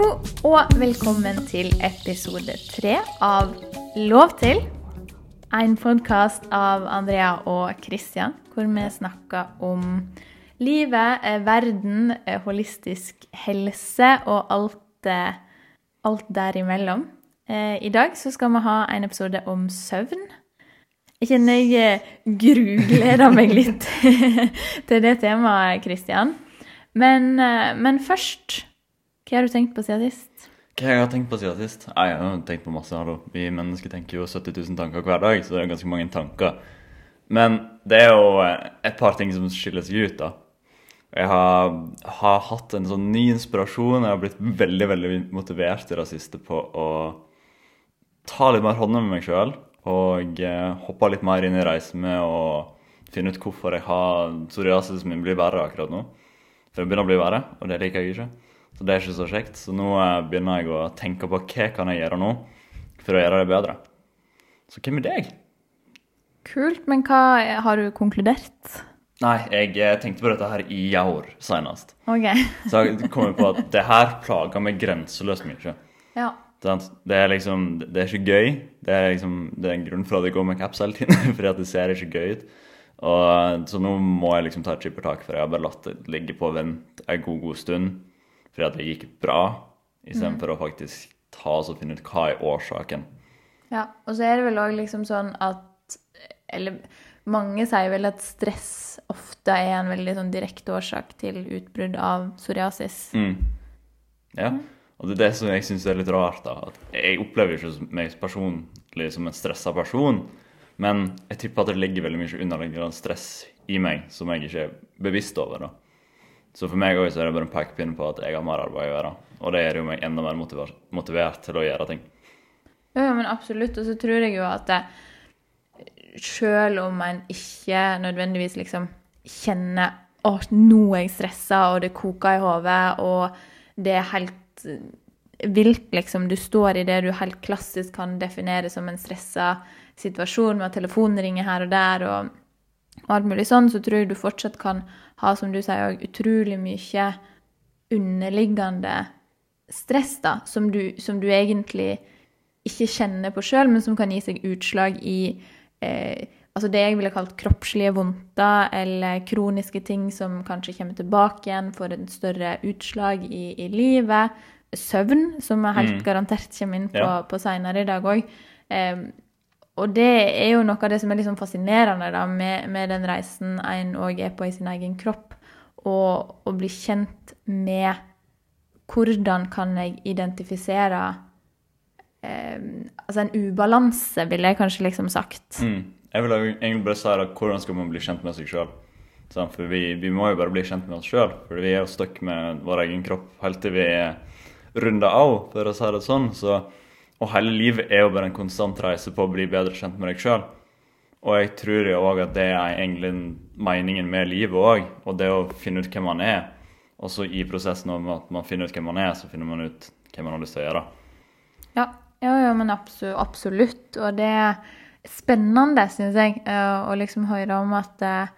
Hallo og velkommen til episode tre av Lov til. En podkast av Andrea og Christian, hvor vi snakker om livet, eh, verden, eh, holistisk helse og alt, eh, alt derimellom. I dag så skal vi ha en episode om søvn. Jeg kjenner jeg grugleder meg litt til det temaet, Christian. Men, men først hva har du tenkt på siden sist? Hva jeg har tenkt på siden sist? Jeg har tenkt på masse. hallo. Vi mennesker tenker jo 70 000 tanker hver dag, så det er ganske mange tanker. Men det er jo eh, et par ting som skiller seg ut. da. Jeg har, har hatt en sånn ny inspirasjon. Jeg har blitt veldig veldig motivert i det siste på å ta litt mer hånd om meg sjøl. Og eh, hoppe litt mer inn i reisen med å finne ut hvorfor jeg har psoriasis min blir verre akkurat nå. For det begynner å bli verre, og det liker jeg ikke. Så det er ikke så kjekt. Så nå eh, begynner jeg å tenke på hva kan jeg gjøre nå for å gjøre det bedre. Så hvem er deg? Kult. Men hva har du konkludert? Nei, jeg eh, tenkte på dette her i år senest. Okay. så jeg kom på at det her plager meg grenseløst mye. Ja. Det er liksom, det er ikke gøy. Det er, liksom, det er en grunn for at jeg går med caps hele tiden. fordi at det ser ikke gøy ut. Og, så nå må jeg liksom ta et skippertak, for jeg har bare latt det ligge på vent en god, god stund fordi at det gikk bra, istedenfor mm. å faktisk ta oss og finne ut hva er årsaken. Ja, og så er det vel òg liksom sånn at Eller mange sier vel at stress ofte er en veldig sånn direkte årsak til utbrudd av psoriasis. Mm. Ja. Mm. Og det er det som jeg syns er litt rart. da, at Jeg opplever ikke meg personlig som en stressa person, men jeg tipper at det ligger veldig mye underliggende stress i meg som jeg ikke er bevisst over. da. Så for meg også er det bare en pekepinn på at jeg har mer arbeid å gjøre. Og det gjør jo meg enda mer motivert, motivert til å gjøre ting. Ja, men absolutt. Og så tror jeg jo at det, selv om en ikke nødvendigvis liksom kjenner at nå er jeg stressa, og det koker i hodet, og det er helt vilt, liksom. Du står i det du helt klassisk kan definere som en stressa situasjon, med at telefonen ringer her og der, og og alt mulig sånn, så tror jeg du fortsatt kan ha, som du sier, utrolig mye underliggende stress da, som du, som du egentlig ikke kjenner på sjøl, men som kan gi seg utslag i eh, altså det jeg ville kalt kroppslige vondter, eller kroniske ting som kanskje kommer tilbake igjen, får en større utslag i, i livet. Søvn, som jeg helt mm. garantert kommer inn på, ja. på seinere i dag òg. Eh, og det er jo noe av det som er liksom fascinerende da, med, med, den reisen en òg er på i sin egen kropp. Og å bli kjent med hvordan kan jeg identifisere eh, Altså en ubalanse, ville jeg kanskje liksom sagt. Mm. Jeg vil egentlig bare si at hvordan skal man bli kjent med seg sjøl? For vi, vi, må jo bare bli kjent med oss sjøl, for vi er jo stuck med vår egen kropp helt til vi er runda av, for å si det sånn. Så og hele livet er jo bare en konstant reise på å bli bedre kjent med deg sjøl. Og jeg tror jo òg at det er egentlig meningen med livet òg. Og det å finne ut hvem man er. Og så i prosessen med at man finner ut hvem man er, så finner man ut hvem man har lyst til å gjøre. Ja, ja, ja men absolutt. Og det er spennende, syns jeg, eh, å liksom høre om at eh,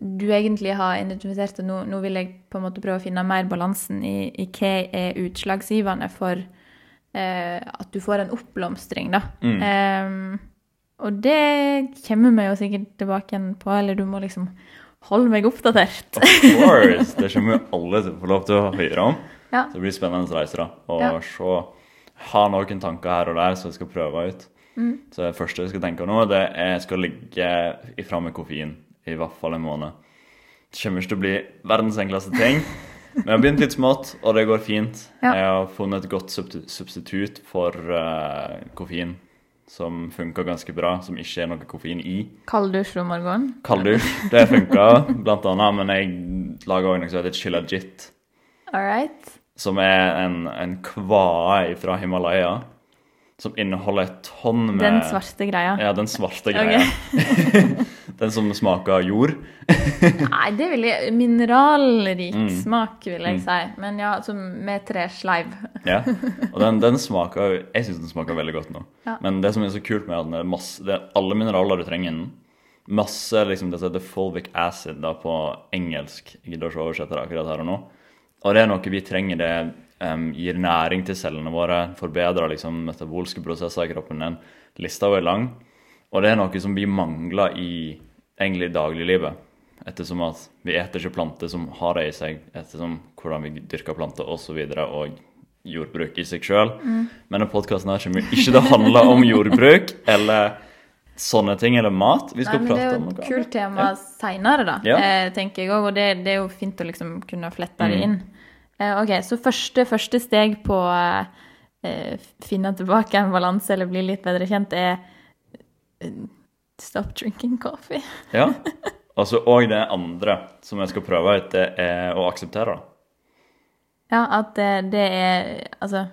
du egentlig har identifisert det. Nå, nå vil jeg på en måte prøve å finne mer balansen i, i hva er utslagsgivende for at du får en oppblomstring, da. Mm. Eh, og det kommer vi jo sikkert tilbake igjen på, eller du må liksom holde meg oppdatert. of course! Det kommer jo alle til å få lov til å høre om. Ja. Så det blir spennende reiser, da. Og ja. se Ha noen tanker her og der som jeg skal prøve ut. Mm. Så det første jeg skal tenke nå, det er jeg skal ligge ifra med koffein i hvert fall en måned. Det kommer ikke til å bli verdens enkleste ting. Men jeg har begynt litt smått, og det går fint. Ja. Jeg har funnet et godt substitutt for uh, koffein som funker ganske bra, som ikke er noe koffein i. Kalddusj om morgenen? Kalddusj, det funka blant annet, men jeg lager òg noe som heter chilajit. All right. Som er en, en kvae fra Himalaya som inneholder et tonn med Den svarte greia? Ja, den svarte greia. Okay. den som smaker jord? Nei, det vil jeg Mineralrik mm. smak, vil jeg mm. si. Men ja, som med tresleiv. ja, og den, den smaker Jeg syns den smaker veldig godt nå. Ja. Men det som er så kult med at er, masse, det er alle mineraler du trenger innen. Masse liksom, det heter fulvic acid da, på engelsk. Jeg gidder ikke å oversette det akkurat her og nå. Og det er noe vi trenger. det um, gir næring til cellene våre, forbedrer liksom metabolske prosesser i kroppen. din. lista er lang, og det er noe som vi mangler i egentlig dagliglivet. Ettersom at vi eter ikke planter som har det i seg, ettersom hvordan vi dyrker planter osv. Og, så og jordbruk i seg sjøl. Mm. Men denne podkasten kommer ikke til å handle om jordbruk eller sånne ting, eller mat. Vi skal Nei, prate om Det er jo et kult tema ja. seinere, da, Ja. eh, tenker jeg òg. Og det, det er jo fint å liksom kunne flette det Mm. inn. Eh, OK, så første, første steg på å eh, finne tilbake en balanse eller bli litt bedre kjent, er stop drinking coffee. Ja. Altså, og det andre som jeg skal prøve ut, det er å akseptere det. Ja, at det, det er Altså,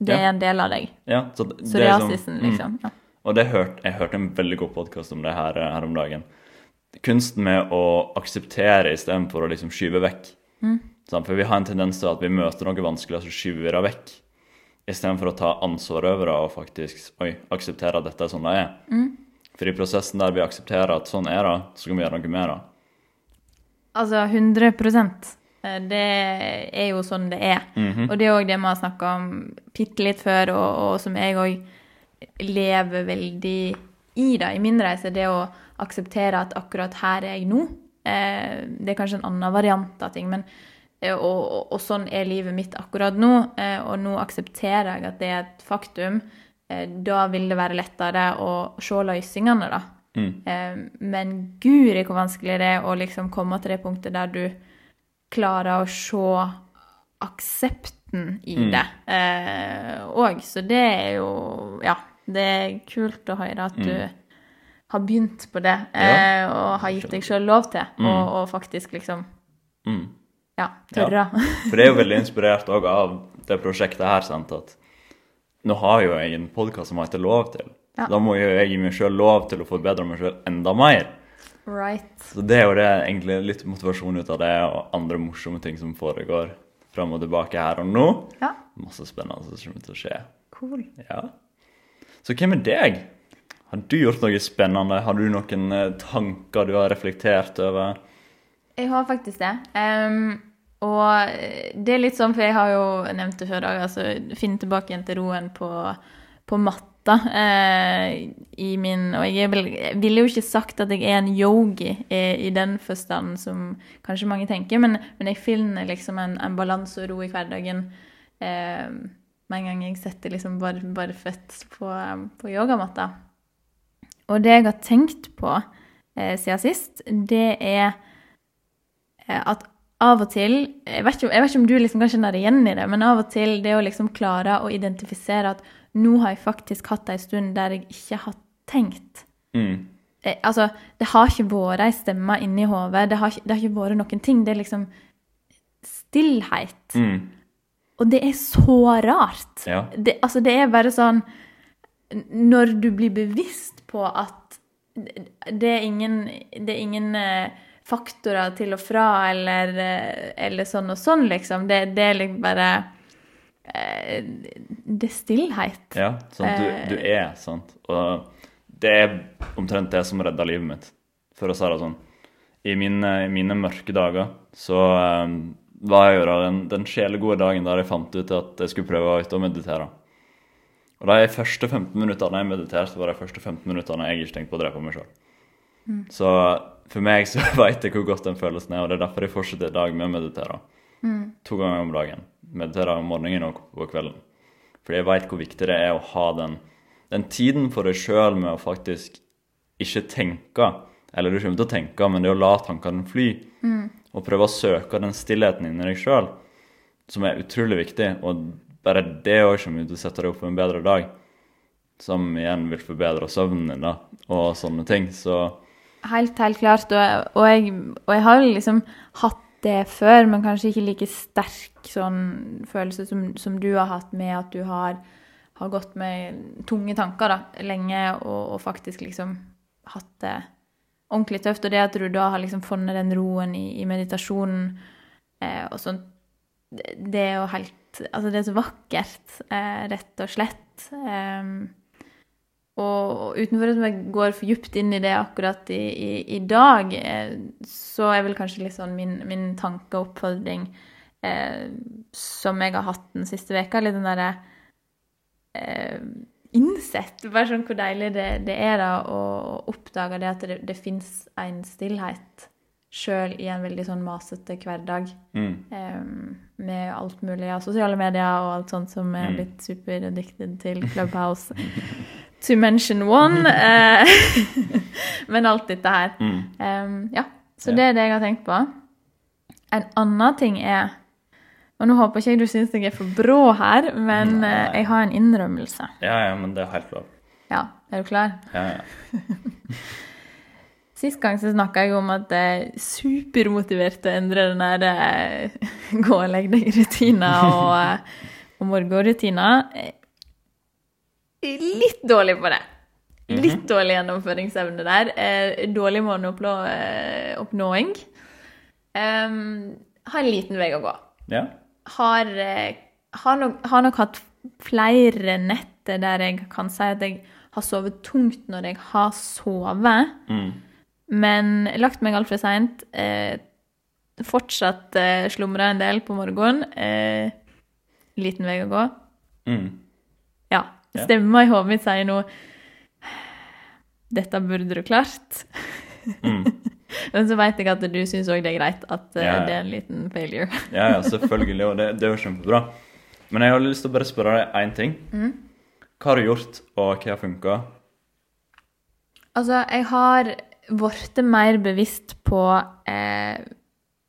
det Ja. er en del av deg. Ja, så det, det er som- Psoriasisen, mm. liksom. Ja. Og det hørte, jeg hørte en veldig god podkast om det her, eh, her om dagen. Kunsten med å akseptere istedenfor å liksom skyve vekk. Mm. For vi har en tendens til at vi møter noe vanskelig, og så skyver vi det vekk. Istedenfor å ta ansvar over det og faktisk oi, akseptere at dette er sånn det er. For i prosessen der vi aksepterer at sånn er det, så kan vi gjøre noe med det. Altså 100 Eh, Det er jo sånn det er. Mhm. Og det er òg det vi har snakka om bitte litt før, og, og som jeg òg lever veldig i da, i min reise. Det å akseptere at akkurat her er jeg nå. Eh, det er kanskje en annen variant av ting, men eh, og, og, og sånn er livet mitt akkurat nå. Eh, og nå aksepterer jeg at det er et faktum. Eh, da vil det være lettere å se løsningene, da. Mm. Eh, men guri hvor vanskelig det er å liksom komme til det punktet der du klarer å se aksepten i Mm. det òg. så det er jo Ja, det er kult å høre at du har begynt på det, eh, og har gitt deg sjøl lov til å og faktisk liksom Mm. Ja, tørre. For det er jo veldig inspirert også av det prosjektet her, sant, at nå har jo jeg en podkast som ikke Lov til. Ja. Da må jo jeg gi meg sjøl lov til å forbedre meg sjøl enda mer. right. Så det er jo det egentlig litt motivasjon ut av det, og andre morsomme ting som foregår fram og tilbake her og nå. Ja, Masse spennende som kommer til å skje. cool. Ja. Så hvem er deg? Har du gjort noe spennende? Har du noen eh, tanker du har reflektert over? Jeg har faktisk det. Ehm, og det er litt sånn, for jeg har jo nevnt det før, da, altså finne tilbake igjen til roen på, på matta eh, i min Og jeg, vel, ville jo ikke sagt at jeg er en yogi i, i den forstand som kanskje mange tenker, men, men jeg finner liksom en, en balanse og ro i hverdagen eh, med en gang jeg setter liksom bare, bare føtt på, på yogamatta. Og det jeg har tenkt på eh, siden sist, det er eh, at av og til jeg vet, ikke, jeg vet ikke om du liksom kan kjenne deg igjen i det, men av og til det å liksom klare å identifisere at nå har jeg faktisk hatt ei stund der jeg ikke har tenkt. Mm. Jeg, altså, det har ikke vært ei stemme inni hodet, det, har det har ikke vært noen ting. Det er liksom stillhet. Mm. Og det er så rart. Ja. Det, altså, det er bare sånn Når du blir bevisst på at det er ingen, det er ingen eh, faktorer til og fra, eller, eh, eller sånn og sånn, liksom. Det, det er liksom bare eh, Det er stillhet. Ja, sånn du, du er, sant. Og det er omtrent det som redda livet mitt, for å si det sånn. I mine, i mine mørke dager så um, var jeg jo da den, den sjelegode dagen der jeg fant ut at jeg skulle prøve å meditere. Og de første 15 minuttene jeg mediterte, var de første 15 minuttene jeg ikke tenkte på å drepe meg sjøl. Så for meg så vet jeg hvor godt den følelsen er, og det er derfor jeg fortsetter i dag med å meditere. To ganger om dagen. Meditere om morgenen og på kvelden. Fordi jeg veit hvor viktig det er å ha den, den tiden for deg sjøl med å faktisk ikke tenke. Eller du kommer til å tenke, men det å la tankene fly. Og prøve å søke den stillheten inni deg sjøl, som er utrolig viktig. Og bare det òg kommer til å sette deg opp på en bedre dag. Som igjen vil forbedre søvnen din da, og sånne ting. Så Helt, helt klart. Og, og, jeg, og jeg har liksom hatt det før, men kanskje ikke like sterk sånn følelse som, som du har hatt med at du har, har gått med tunge tanker da, lenge og, og faktisk liksom hatt det ordentlig tøft. Og det at du da har liksom funnet den roen i, i meditasjonen eh, og sånt, det, det er jo helt Altså, det er så vakkert, eh, rett og slett. Um, og utenfor at jeg går for djupt inn i det akkurat i, i, i dag, eh, så er vel kanskje litt sånn min, min tanke og oppfordring eh, som jeg har hatt den siste veka. Litt den derre eh, Innsett bare sånn hvor deilig det, det er da å oppdage det at det, det fins en stillhet sjøl i en veldig sånn masete hverdag. Mm. Eh, med alt mulig av sosiale medier og alt sånt som er Mm. blitt super til Clubhouse. to mention one. Eh, men alt dette her. Mm. Um, ja, så det er det jeg har tenkt på. En annen ting er Og nå håper ikke jeg du syns jeg er for brå her, men Nei. eh, jeg har en innrømmelse. Ja, ja, men det er helt lov. Ja, er du klar? Ja, ja. Sist gang så snakka jeg om at jeg er supermotivert til å endre den der eh, gå og legg deg-rutiner og, og morgenrutiner. Litt dårlig på det. Litt dårlig gjennomføringsevne der. Eh, Dårlig måneoppnå, eh. Um, har en liten vei å gå. ja. Har, eh, har, nok, har nok hatt flere netter der jeg kan si at jeg har sovet tungt når jeg har sovet. Mm. Men lagt meg altfor seint. Eh, fortsatt eh, slumra en del på morgenen. Eh, liten vei å gå. Mm. Ja. Stemma i hodet mitt sier nå Dette burde du klart. Mm. Men så vet jeg at du syns òg det er greit at eh, Ja, ja. det er en liten failure. Ja, ja, selvfølgelig. Og det, det er jo kjempebra. Men jeg har lyst til å bare spørre deg én ting. Mm. Hva har du gjort, og hva har funka? Altså, jeg har blitt mer bevisst på eh,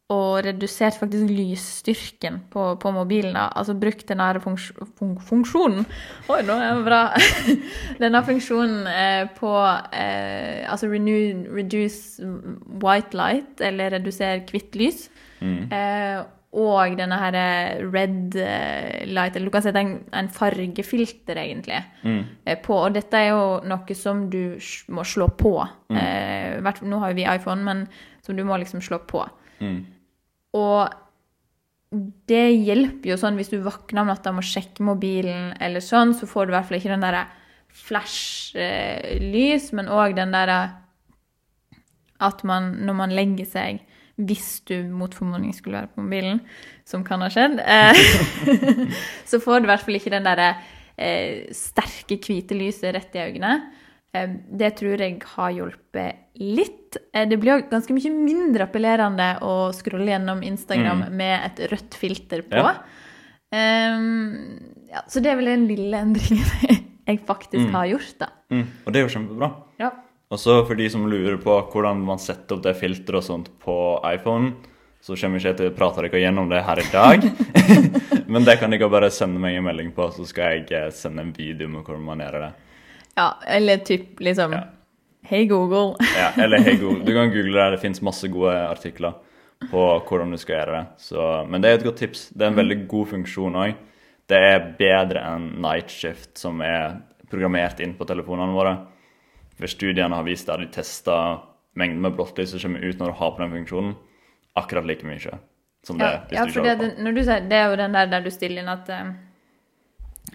og redusert faktisk lysstyrken på, på mobilen. da. Altså brukt den der funks fun funksjonen Oi, nå er det bra! Denne funksjonen eh, på eh, Altså renew, reduce white light, eller redusere hvitt lys. Mm. Eh, og denne her red eh, light, eller du kan sette en, en fargefilter, egentlig, Mm. eh, på. Og dette er jo noe som du må slå på. Eh, hvert- nå har jo vi iPhone, men som du må liksom slå på. Mm. Og det hjelper jo sånn hvis du våkner om natta og må sjekke mobilen, eller sånn, så får du i hvert fall ikke den derre flash-lys, men òg den derre at man, når man legger seg hvis du mot formodning skulle være på mobilen, som kan ha skjedd, eh, så får du i hvert fall ikke den derre eh, sterke, hvite lyset rett i øynene. Det tror jeg har hjulpet litt. Eh, det blir jo ganske mye mindre appellerende å scrolle gjennom Instagram med et rødt filter på. Ja. Um, ja, så det er vel den lille endringen jeg faktisk har gjort, da. Mm. Og det er jo kjempebra. Ja. Og så for de som lurer på hvordan man setter opp det filteret og sånt på iPhone, så kommer ikke jeg til å prate dere gjennom det her i dag. Men det kan dere bare sende meg en melding på, så skal jeg eh, sende en video med hvordan man gjør det. Ja, eller typ liksom Ja. Hei, Google. Ja, eller hei, Google. Du kan google det, det fins masse gode artikler på hvordan du skal gjøre det. Så, men det er et godt tips. Det er en veldig god funksjon òg. Det er bedre enn Night Shift, som er programmert inn på telefonene våre. For studiene har vist at de testa mengden med blått lys som kommer ut når du har på den funksjonen, akkurat like mye som det Ja, hvis ja du ikke det, har på. det- når du sier, det er jo den der der du stiller inn at eh,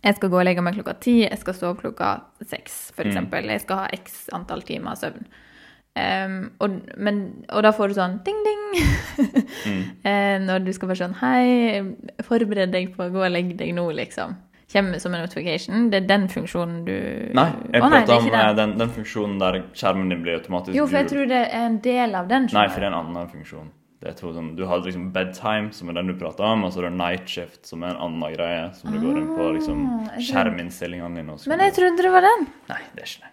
jeg skal gå og legge meg klokka ti, jeg skal sove klokka seks, Mm. for eksempel. Jeg skal ha x antall timer søvn. Um, og, men, og da får du sånn ding, ding. Mm. uh, når du skal bare sånn Hei, forbered deg på å gå og legge deg nå, liksom. Kommer som en notification. Det er den funksjonen du Nei, jeg oh, prater er om eh, den. den, den funksjonen der skjermen din blir automatisk Jo, for jeg tror det er en del av den. Nei, for det er en annen funksjon. Det er sånn, du har liksom bedtime, som er den du prater om, og så er det night shift, som er en annen greie. Som du går inn på liksom, Ah, skjerminnstillingene dine. Men jeg trodde det var den. Nei, det er ikke det.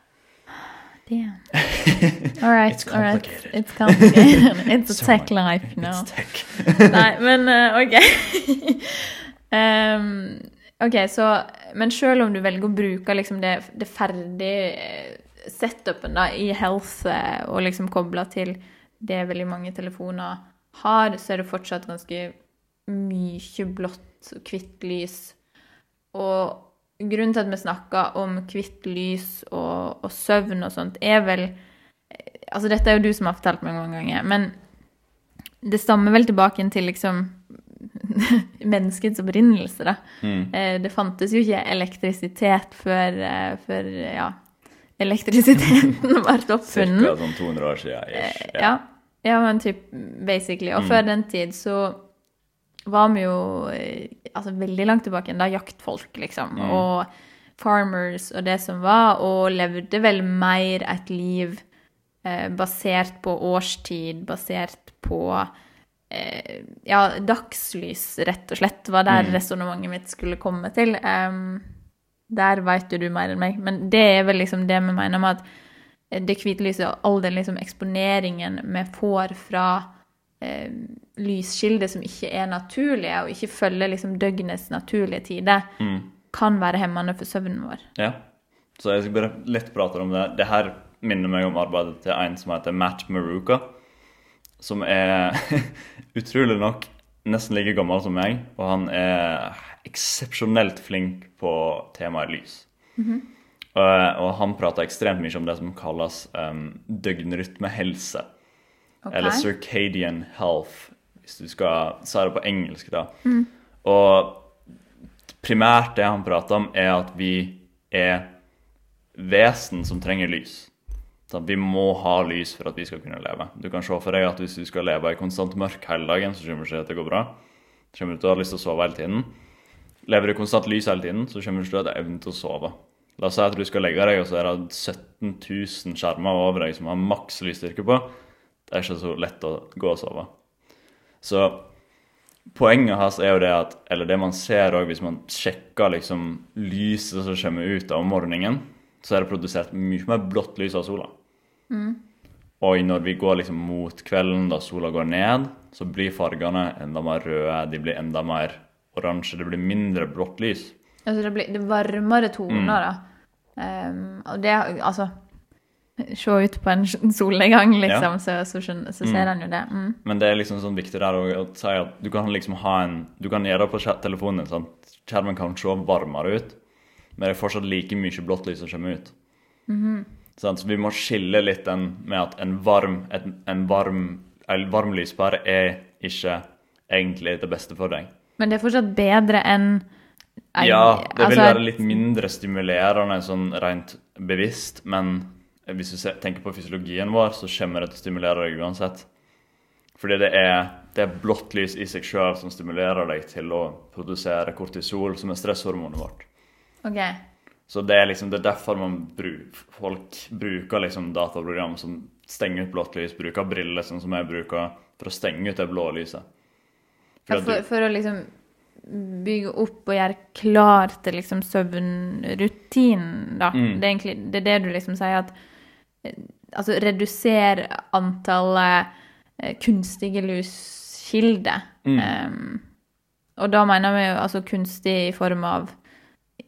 Damn. All right. It's all right. complicated. It's complicated. It's a So tech life now. It's tech. Nei, men uh, OK. um, OK, så Men selv om du velger å bruke liksom det, det ferdige eh, setupen da, i health eh, og liksom koble til det veldig mange telefoner har, så er det fortsatt ganske mye blått og hvitt lys. Og grunnen til at vi snakker om hvitt lys og, og søvn og sånt, er vel Altså, dette er jo du som har fortalt meg mange ganger, men det stammer vel tilbake til liksom menneskets opprinnelse, da. Mm. Eh, Det fantes jo ikke elektrisitet før, eh, før ja, elektrisiteten ble oppfunnet. Cirka sånn 200 år siden. Ish. Ja. Ja. Ja, men typ basically. Og Mm. før den tid så var vi jo eh, altså veldig langt tilbake igjen, da jaktfolk, liksom. Og farmers og det som var, og levde vel mer et liv eh, basert på årstid, basert på eh, ja, dagslys, rett og slett, var der resonnementet mitt skulle komme til. Um, der vet jo du mer enn meg, men det er vel liksom det vi mener med at det hvite lyset og all den liksom eksponeringen vi får fra eh, lyskilder som ikke er naturlige, og ikke følger liksom døgnets naturlige tider, kan være hemmende for søvnen vår. Ja. Så jeg skal bare litt prate om det. Det her minner meg om arbeidet til en som heter Matt Maruka. Som er utrolig nok nesten like gammel som meg, og han er eksepsjonelt flink på temaet lys. og, og han prater ekstremt mye om det som kalles um, døgnrytmehelse. Okay. Eller circadian health, hvis du skal si det på engelsk. da. Og primært det han prater om, er at vi er vesen som trenger lys. Så vi må ha lys for at vi skal kunne leve. Du kan se for deg at hvis du skal leve i konstant mørk hele dagen, så kommer du ikke til å går bra. Så kommer du til å ha lyst til å sove hele tiden. Lever du i konstant lys hele tiden, så kommer du ikke til å ha evnen til å sove. La oss si at du skal legge deg, og så er det 17 000 skjermer over deg som har maks lysstyrke på. Det er ikke så lett å gå og sove. Så poenget hans er jo det at Eller det man ser òg hvis man sjekker liksom lyset som kommer ut av morgenen, så er det produsert mye mer blått lys av sola. Og når vi går liksom mot kvelden, da sola går ned, så blir fargene enda mer røde, de blir enda mer oransje, det blir mindre blått lys. Altså det blir det er varmere toner, da. Em, og det Altså Se ut på en solnedgang, liksom, så, så, skjønner, så ser han jo det. Mm. Men det er liksom sånn viktig der å å si at du kan liksom ha en Du kan gjøre det på telefonen sant? Skjermen kan se varmere ut, men det er fortsatt like mye blått lys som kommer ut. Sant? Så vi må skille litt den med at en varm, et, en varm, en varm lyspære er ikke egentlig det beste for deg. Men det er fortsatt bedre enn ei- Ja, det vil altså, være litt mindre stimulerende sånn rent bevisst, men hvis du tenker på fysiologien vår, så kommer det til å stimulere deg uansett. Fordi det er, det er blått lys i seg sjøl som stimulerer deg til å produsere kortisol, som er stresshormonet vårt. Okay. Så det er liksom, det er derfor man bru, folk bruker liksom dataprogram som stenger ut blått lys, bruker briller sånn som jeg bruker, for å stenge ut det blå lyset. Ja, for, for å liksom bygge opp og gjøre klar til liksom søvnrutinen, da. Mm. Det, er egentlig, det er det du liksom sier at eh, Altså redusere antallet eh, kunstige luskilder. Mm. Um, og da mener vi jo altså kunstig i form av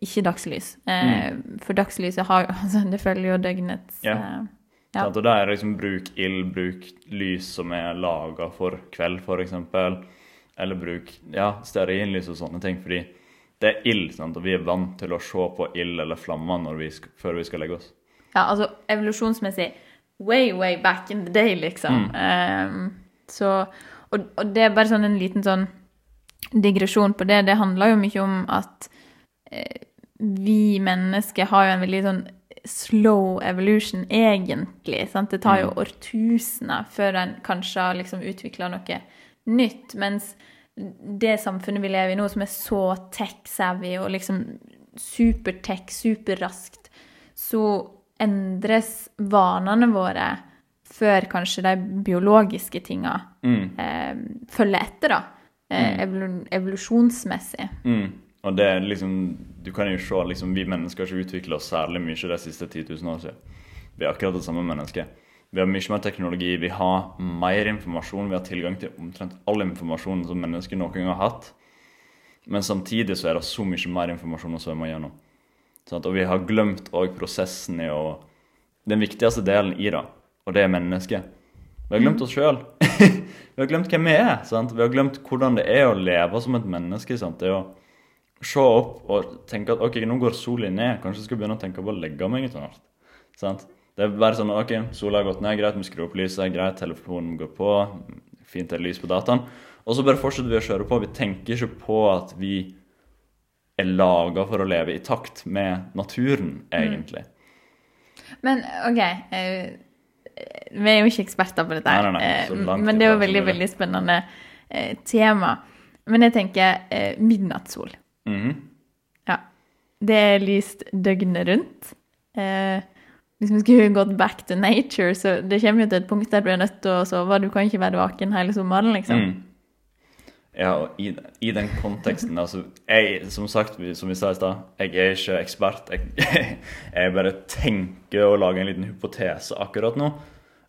ikke dagslys. Eh, For dagslyset har jo altså, Det følger jo døgnets yeah. Ja. eh, Ja. Og da er det liksom bruk ild, bruk lys som er laga for kveld, f.eks. Eller bruk ja, stearinlys og sånne ting. Fordi det er ild, sant? og vi er vant til å se på ild eller flammer vi før vi skal legge oss. Ja, altså evolusjonsmessig way, way back in the day, liksom. Ehm, så, og, og det er bare sånn en liten sånn digresjon på det. Det handler jo mye om at eh, vi mennesker har jo en veldig sånn slow evolution, egentlig. Sant? Det tar jo årtusener før en kanskje har liksom utvikla noe nytt. Mens det samfunnet vi lever i nå, som er så tech-savvy og liksom supertech, superraskt, så endres vanene våre før kanskje de biologiske tinga eh, følger etter, da. Eh, evolusjonsmessig. Mm. Og det er liksom, du kan jo se liksom, Vi mennesker har ikke utvikla oss særlig mye de siste 10 000 år siden. Vi er akkurat det samme mennesket. Vi har mye mer teknologi, vi har mer informasjon, vi har tilgang til omtrent all informasjon som mennesker noen gang har hatt. Men samtidig så er det så mye mer informasjon å svømme gjennom. Sånn Og vi har glemt òg prosessen i å Den viktigste delen i det, og det er mennesket. Vi har glemt oss sjøl. vi har glemt hvem vi er. Sant? Vi har glemt hvordan det er å leve som et menneske. Sant? Det er å se opp og tenke at ok, nå går sola ned, kanskje jeg skal begynne å tenke på å legge meg snart. Sant? Det er bare sånn ok, sola har gått ned, greit, vi skrur opp lyset, greit, telefonen går på, fint det er lys på dataen. Og så bare fortsetter vi å kjøre på. Vi tenker ikke på at vi er laga for å leve i takt med naturen, egentlig. Men OK eh, Vi er jo ikke eksperter på dette, her, Nei, nei, nei, eh, men det er jo veldig veldig spennende eh, tema. Men jeg tenker midnattssol. Mm -hmm. Ja. Det er lyst døgnet rundt. Eh, hvis vi skulle gått back to nature, så det kommer jo til et punkt der du er nødt til å sove. Du kan ikke være vaken hele sommeren, liksom. Mm. Ja, og i, i den konteksten altså, jeg, Som sagt, som vi sa i stad, jeg er ikke ekspert. Jeg, jeg bare tenker å lage en liten hypotese akkurat nå.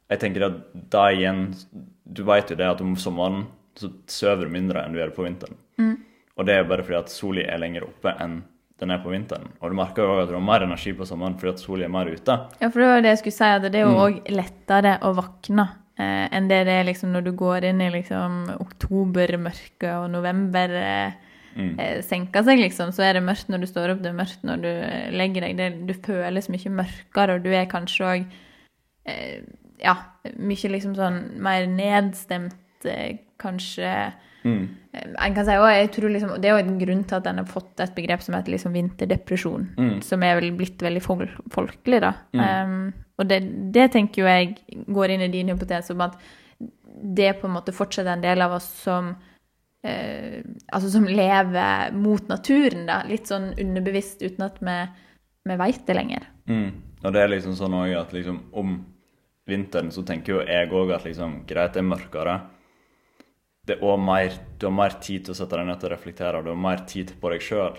Jeg tenker at da igjen Du vet jo det at om sommeren så sover du mindre enn du gjør på vinteren. Og det er bare fordi at sola er lenger oppe enn den er på vinteren. Og du merker jo at du har mer energi på sommeren fordi at sola er mer ute. Ja, for det var det jeg skulle si, at det er Mm. jo òg lettere å våkne eh, enn det det er liksom når du går inn i liksom oktobermørket og november eh, Mm. eh, senker seg, liksom. Så er det mørkt når du står opp, det er mørkt når du eh, legger deg. Det, du føles mye mørkere, og du er kanskje òg eh, Ja, mye liksom sånn mer nedstemt, eh, kanskje Mm. En kan si, og jeg tror liksom, Det er jo en grunn til at en har fått et begrep som heter liksom vinterdepresjon, Mm. som er vel blitt veldig fol folkelig. da. Um, og det, det tenker jo jeg går inn i din hypotese om at det på en måte fortsatt er en del av oss som uh, altså som lever mot naturen, da. Litt sånn underbevisst uten at vi, vi veit det lenger. Mm. Og det er liksom sånn også at liksom om vinteren så tenker jo jeg òg at liksom greit, det er mørkere. Det er også mer, du har mer tid til å sette deg ned til å reflektere, du har mer tid på deg sjøl.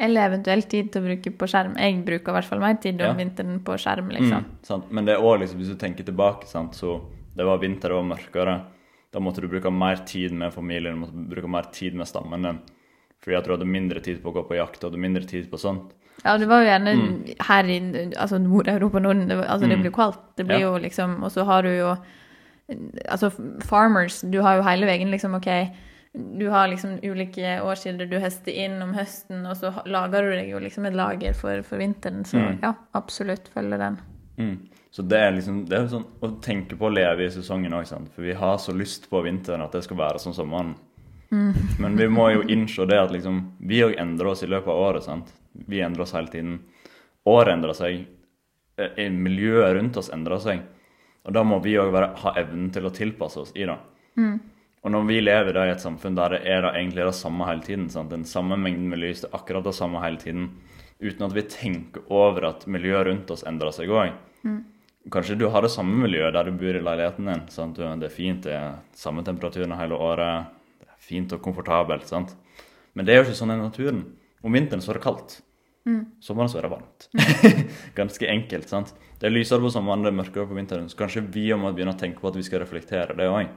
Eller eventuelt tid til å bruke på skjerm. Jeg bruker i hvert fall mer tid om Ja. vinteren på skjerm, liksom. Mm, sant? Men det er også liksom, hvis du tenker tilbake, sant? så det var vinter, og mørkere. Da måtte du bruke mer tid med familien, du måtte bruke mer tid med stammen din. Fordi at du hadde mindre tid på å gå på jakt, du hadde mindre tid på sånt. Ja, det var jo gjerne Mm. her i altså Nord-Europa og Norden. Altså, det blir kaldt. Det blir Ja. jo liksom Og så har du jo Altså, farmers Du har jo hele veien liksom OK, du har liksom ulike årskilder du høster inn om høsten, og så lager du deg jo liksom et lager for, for vinteren. Så Mm. ja, absolutt følger den. Mm. Så det er liksom det er sånn å tenke på å leve i sesongen òg, for vi har så lyst på vinteren at det skal være som sommeren. Men vi må jo innse det at liksom, vi òg endrer oss i løpet av året. sant? Vi endrer oss hele tiden. Året endrer seg. eh, eh, Miljøet rundt oss endrer seg. Og da må vi òg ha evnen til å tilpasse oss i det. Og når vi lever da i et samfunn der det er da egentlig det samme hele tiden, sant? den samme mengden med lys, det er akkurat det samme hele tiden, uten at vi tenker over at miljøet rundt oss endrer seg òg. Kanskje du har det samme miljøet der du bor i leiligheten din. Sant? Det er fint, det er samme temperaturen hele året. Det er fint og komfortabelt. sant? Men det er jo ikke sånn i naturen. Om vinteren så er det kaldt. Sommeren så er det varmt. Ganske enkelt. sant? Det er lysere på sommeren, det er mørkere på vinteren. Så kanskje vi må begynne å tenke på at vi skal reflektere det òg.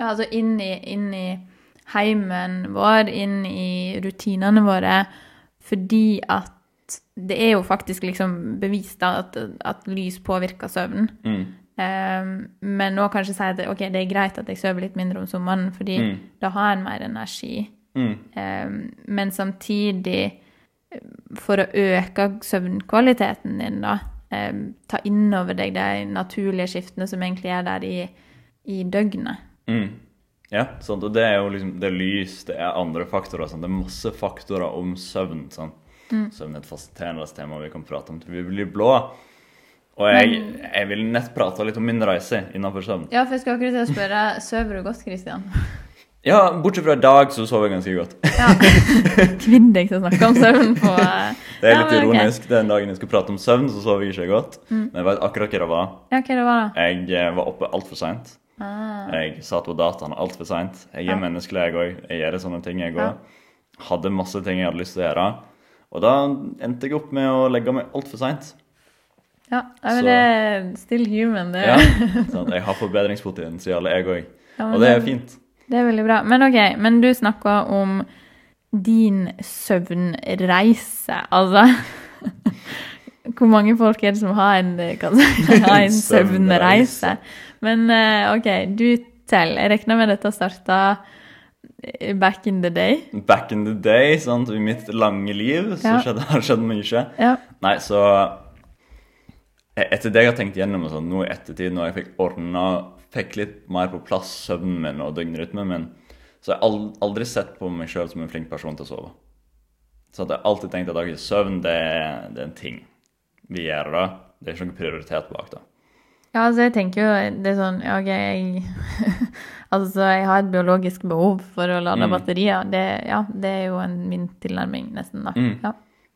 Ja, altså inn i, inn i heimen vår, inn i rutinene våre, fordi at det er jo faktisk liksom bevist da at, at lys påvirker søvn. Mm. Um, men nå kanskje si at ok, det er greit at jeg sover litt mindre om sommeren, fordi Mm. da har en mer energi. Mm. Um, men samtidig, for å øke søvnkvaliteten din, da, ta inn over deg de naturlige skiftene som egentlig er der i, i døgnet. Mm. Ja, sant? og det er jo liksom Det er lys, det er andre faktorer. Sant? Det er masse faktorer om søvn. Sant? Søvn er et fascinerende tema vi kan prate om til vi blir blå. Og jeg, jeg vil nett prate litt om min reise innenfor søvn. Ja, for jeg skal akkurat til å spørre, sover du godt, Kristian? Ja, bortsett fra i dag, så sover jeg ganske godt. Ja. Kvinn deg til å snakke om søvn på eh, Det er litt ja, ironisk. ironisk. Den dagen jeg skulle prate om søvn, så sov jeg ikke godt. Men jeg vet akkurat hva det var. Ja, hva det var da? Jeg eh, var oppe altfor seint. Ah, Jeg satt på dataen altfor seint. Jeg er Ja. menneskelig, jeg òg. Jeg gjør sånne ting, jeg Ja. òg. Hadde masse ting jeg hadde lyst til å gjøre. Og da endte jeg opp med å legge meg altfor seint. ja, ja, men det er still human, det. Ja, sånn, jeg har forbedringspotensial, jeg òg. Ja, Og det er fint. Det er veldig bra. Men ok, men du snakka om din søvnreise. Altså Hvor mange folk er det som har en, kan si, har en søvnreise? Men eh, OK, du teller. Jeg regner med dette starta eh, back in the day. Back in the day, sant? i mitt lange liv, så Ja. skjedde, har det skjedd mye. Ja. Nei, så e- Etter det jeg har tenkt gjennom og sånn, nå i ettertid, når jeg fikk ordna Fikk litt mer på plass søvnen min og døgnrytmen min, så jeg har aldri sett på meg sjøl som en flink person til å sove. Så jeg har alltid tenkt at dagens søvn det det er en ting vi gjør da. Det er ikke noen prioritet bak det. Ja, altså jeg tenker jo det er sånn OK, jeg Altså, jeg har et biologisk behov for å lade Mm. batterier. Det, ja, det er jo en, min tilnærming, nesten, da. Mm. Ja.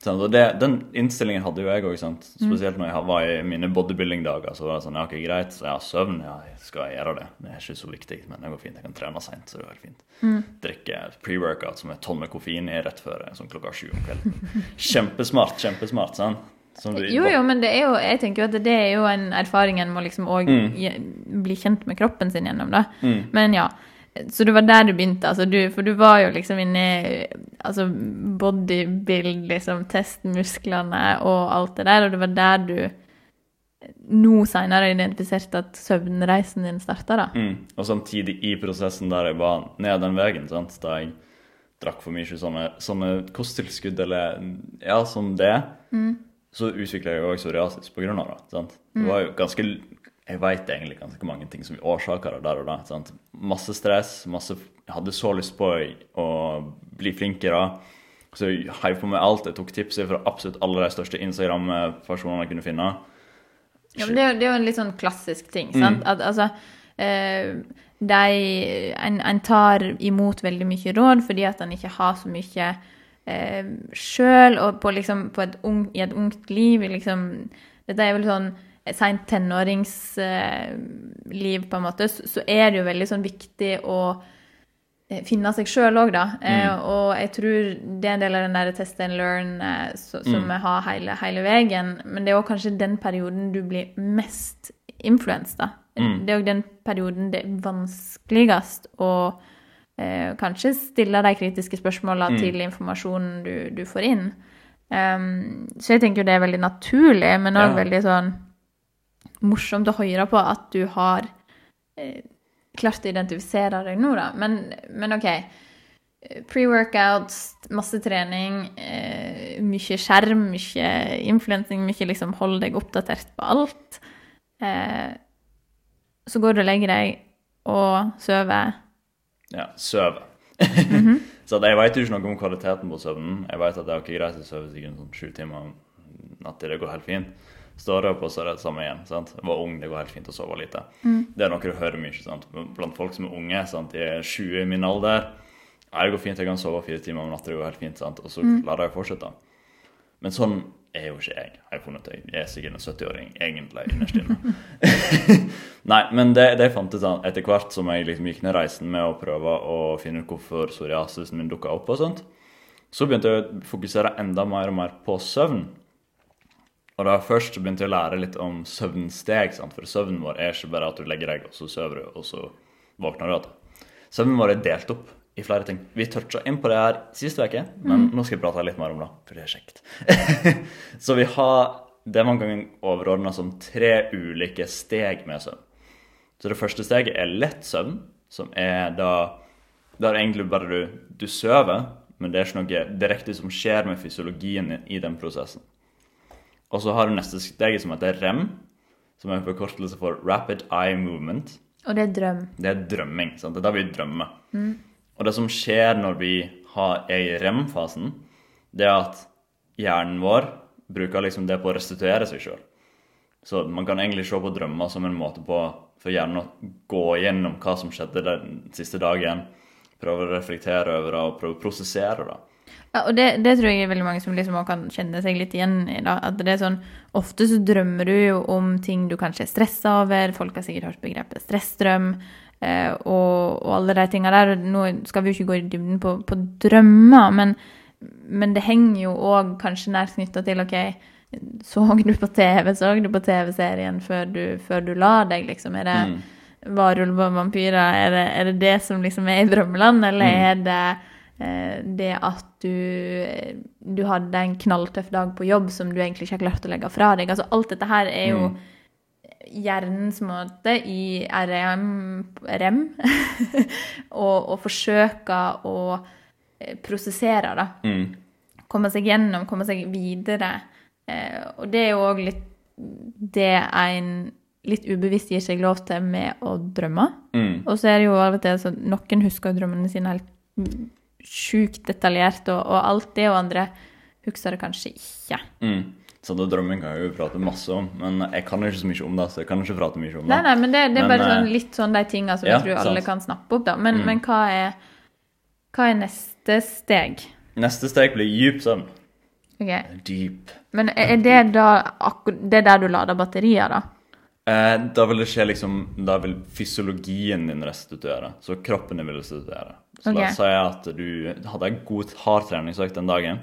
Og det, den innstillingen hadde jo jeg òg. Spesielt når jeg var i mine bodybuilding-dager. Så var det sånn, ja, ok, greit, så jeg har søvn, ja, jeg skal gjøre det. Det er ikke så viktig, men det går fint. Jeg kan trene seint, så det er helt fint. Mm. Drikke pre-workout som er tonn med koffein i rett før sånn klokka sju om kvelden. Kjempesmart, kjempesmart. sant? Jo, jo, men det er jo, jeg tenker jo at det er jo en erfaring en må liksom òg Mm. bli kjent med kroppen sin gjennom, da. Mm. Men ja. Så det var der du begynte, altså du, for du var jo liksom inne i altså bodybuild, liksom, test musklene og alt det der, og det var der du nå seinere identifiserte at søvnreisen din starta, da. Mm. Og samtidig i prosessen der jeg var ned den veien, sant? da jeg drakk for mye sånne, sånne kosttilskudd eller ja, som det, så utvikla jeg jo òg psoriasis på grunn av det. Sant? Det var jo ganske Jeg veit egentlig ganske mange ting som årsaker det der og da. Sant? Masse stress, masse Jeg hadde så lyst på å bli flinkere. Så jeg heiv på meg alt. Jeg tok tips fra absolutt alle de største Instagram-personene jeg kunne finne. Ja, men det, er jo- en litt sånn klassisk ting, sant? At altså eh, de, en, en tar imot veldig mye råd fordi at en ikke har så mye eh, sjøl, og på, liksom, på et ung, i et ungt liv liksom, Dette er vel sånn seint tenåringsliv, på en måte, så, er det jo veldig sånn viktig å eh, finne seg sjøl òg, da. Eh, og jeg tror det er en del av den der test and learn eh, så, som vi har hele, hele veien. Men det er òg kanskje den perioden du blir mest influensa, da. Det er òg den perioden det er vanskeligst å eh, kanskje stille de kritiske spørsmåla til informasjonen du, du får inn. Um, så jeg tenker jo det er veldig naturlig, men òg Ja. veldig sånn morsomt å høre på at du har eh, klart å identifisere deg nå, da. Men, men OK. Pre-workouts, masse trening, eh, mye skjerm, mye influensing, mye liksom hold deg oppdatert på alt. Eh, så går du og legger deg og sover. Ja, sove. så at jeg veit jo ikke noe om kvaliteten på søvnen. Jeg vet at det er ikke greit å sove sånn sju timer natta. Det går helt fint. Står opp, og så er det samme igjen. sant? Var ung, det går helt fint å sove lite. Det er noe du hører mye sant? blant folk som er unge. sant? De er 20 i min alder. Ja, det går fint, jeg kan sove fire timer om natta, det går helt fint. sant? Og så lar jeg fortsette. Men sånn er jo ikke jeg. Jeg funnet ut jeg er sikkert en 70-åring egentlig innerst inne. Nei, men det, det fant jeg etter hvert som jeg liksom gikk ned reisen med å prøve å finne ut hvorfor psoriasisen min dukka opp og sånt, så begynte jeg å fokusere enda mer og mer på søvn. Og da først begynte jeg å lære litt om søvnsteg, sant? for søvnen vår er ikke bare at du legger deg, og så sover du, og så våkner du igjen. Søvnen vår er delt opp i flere ting. Vi toucha inn på det her sist uke, men nå skal jeg prate litt mer om det, for det er kjekt. så vi har det man kan overordne som tre ulike steg med søvn. Så det første steget er lett søvn, som er da Der egentlig bare du, du sover, men det er ikke noe direkte som skjer med fysiologien i den prosessen. Og så har du neste steget som heter REM, som er en forkortelse for Rapid Eye Movement. Og det er drøm. Det er drømming. sant? Det er da vi drømmer. Og det som skjer når vi har, er i REM-fasen, det er at hjernen vår bruker liksom det på å restituere seg sjøl. Så man kan egentlig se på drømmer som en måte på for hjernen å gå gjennom hva som skjedde den siste dagen. Prøve å reflektere over det og prøve å prosessere det. Ja, og det, det tror jeg er veldig mange som liksom kan kjenne seg litt igjen i. da, at det er sånn, Ofte så drømmer du jo om ting du kanskje er stressa over. Folk har sikkert hørt begrepet stressdrøm. Eh, og, og alle de tinga der. Nå skal vi jo ikke gå i dybden på, på drømmer, men, men det henger jo òg kanskje nært knytta til OK, så du på TV, så du på TV-serien før, du- før du la deg, liksom? Er det varulver og vampyrer? Er det, er det det som liksom er i drømmeland, eller er det det at du, du hadde en knalltøff dag på jobb som du egentlig ikke har klart å legge fra deg? Altså alt dette her er jo hjernens måte i RM, REM å, å forsøke å eh, prosessere, da. Mm. Komme seg gjennom, komme seg videre. Eh, og det er jo òg litt det en litt ubevisst gir seg lov til med å drømme. Mm. Og så er det jo av og til sånn noen husker drømmene sine helt sjukt detaljert, og, og alt det, og andre husker det kanskje ikke. Mm. Sånn det drømmen kan jeg jo prate masse om, men jeg kan ikke så mye om det. så jeg kan ikke prate mye om det. Nei, nei, men det, det er Men, bare sånn, eh, litt sånn de tinga som ja, jeg tror alle sant. Mm. kan snappe opp, da. Men, men hva, er, hva er neste steg? Neste steg blir dyp søvn. Ok, Deep. Men er det da det er der du lader batterier, da? Eh, da vil det skje liksom Da vil fysiologien din restituere. Så kroppen din vil restituere. Så la oss si at du hadde en god, hard treningsøkt den dagen.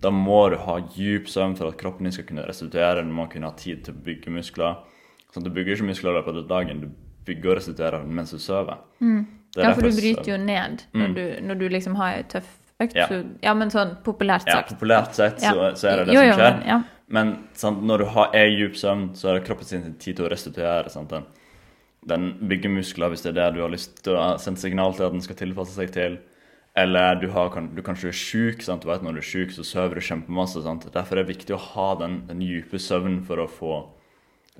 Da må du ha djup søvn for at kroppen din skal kunne restituere. Du må kunne ha tid til å bygge muskler. Sånn, du bygger ikke muskler i løpet av dagen, du bygger og restituerer mens du sover. Er Mm. Ja, for du bryter jo ned når, du, når du liksom har ei tøff økt. Ja. Så, ja, men sånn populært Ja, populært sett så, Ja. så er det det Jo, som skjer. men- ja. Men sant, når du har, er djup søvn, så er det kroppen sin tid til å restituere. Sant? Den, den bygger muskler hvis det er det du har lyst til å sende signal til at den skal tilpasse seg til. Eller du, har, du kanskje er sjuk. Du vet når du er sjuk, så sover du kjempemasse. Sant? Derfor er det viktig å ha den, den dype søvnen for å få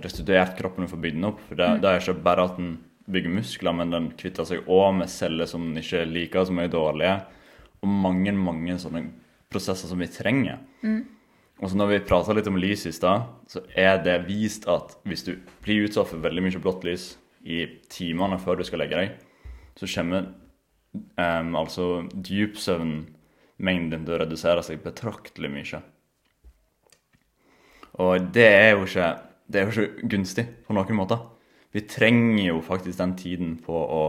restituert kroppen og få bygd den opp. For det, det er ikke bare at den bygger muskler, men den kvitter seg òg med celler som den ikke liker, som er dårlige. Og mange, mange sånne prosesser som vi trenger. Og så når vi prata litt om lys i stad, så er det vist at hvis du blir utsatt for veldig mye blått lys i timene før du skal legge deg, så kommer um, altså dypsøvnmengden til å redusere seg betraktelig mye. Og det er jo ikke, er jo ikke gunstig på noen måte. Vi trenger jo faktisk den tiden på å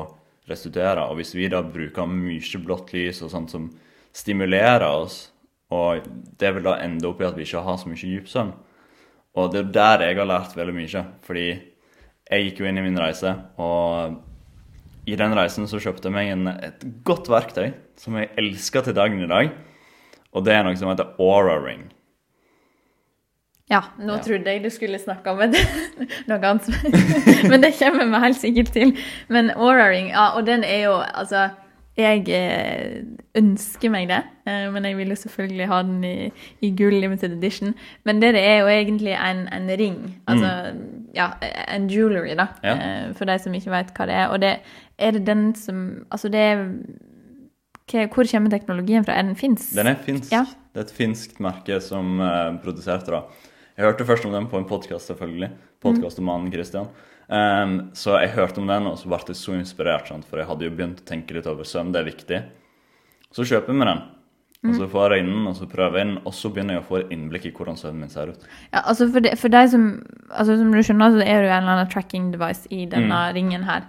restituere. Og hvis vi da bruker mye blått lys og sånt som stimulerer oss, og det vil da ende opp i at vi ikke har så mye dypsøvn. Og det er der jeg har lært veldig mye. Fordi jeg gikk jo inn i min reise, og i den reisen så kjøpte jeg meg en, et godt verktøy som jeg elsker til dagen i dag. Og det er noe som heter Aura Ring. Ja, nå Ja. trodde jeg du skulle snakke om det. noe annet. Men det kommer vi helt sikkert til. Men Aura Ring, ja, og den er jo Altså, jeg eh, ønsker meg det, eh, men jeg vil jo selvfølgelig ha den i, i gull limited edition. Men det, det er jo egentlig en, en ring. Altså, ja, en jewelry, da. Ja. eh, For de som ikke vet hva det er. Og det er det den som Altså, det er Hvor kommer teknologien fra? Er den finsk? Den er finsk. Ja. Det er et finskt merke som uh, produserte det. Jeg hørte først om den på en podkast, selvfølgelig. Podkast om mannen Christian. Um, så jeg hørte om den, og så ble jeg så inspirert, sant? for jeg hadde jo begynt å tenke litt over søvn. Det er viktig. Så kjøper vi den. den. Og så får jeg den, og så prøver jeg den, og så begynner jeg å få innblikk i hvordan søvnen min ser ut. Ja, altså for, de, for deg som altså Som du skjønner, så er det jo en eller annen tracking device i denne ringen her.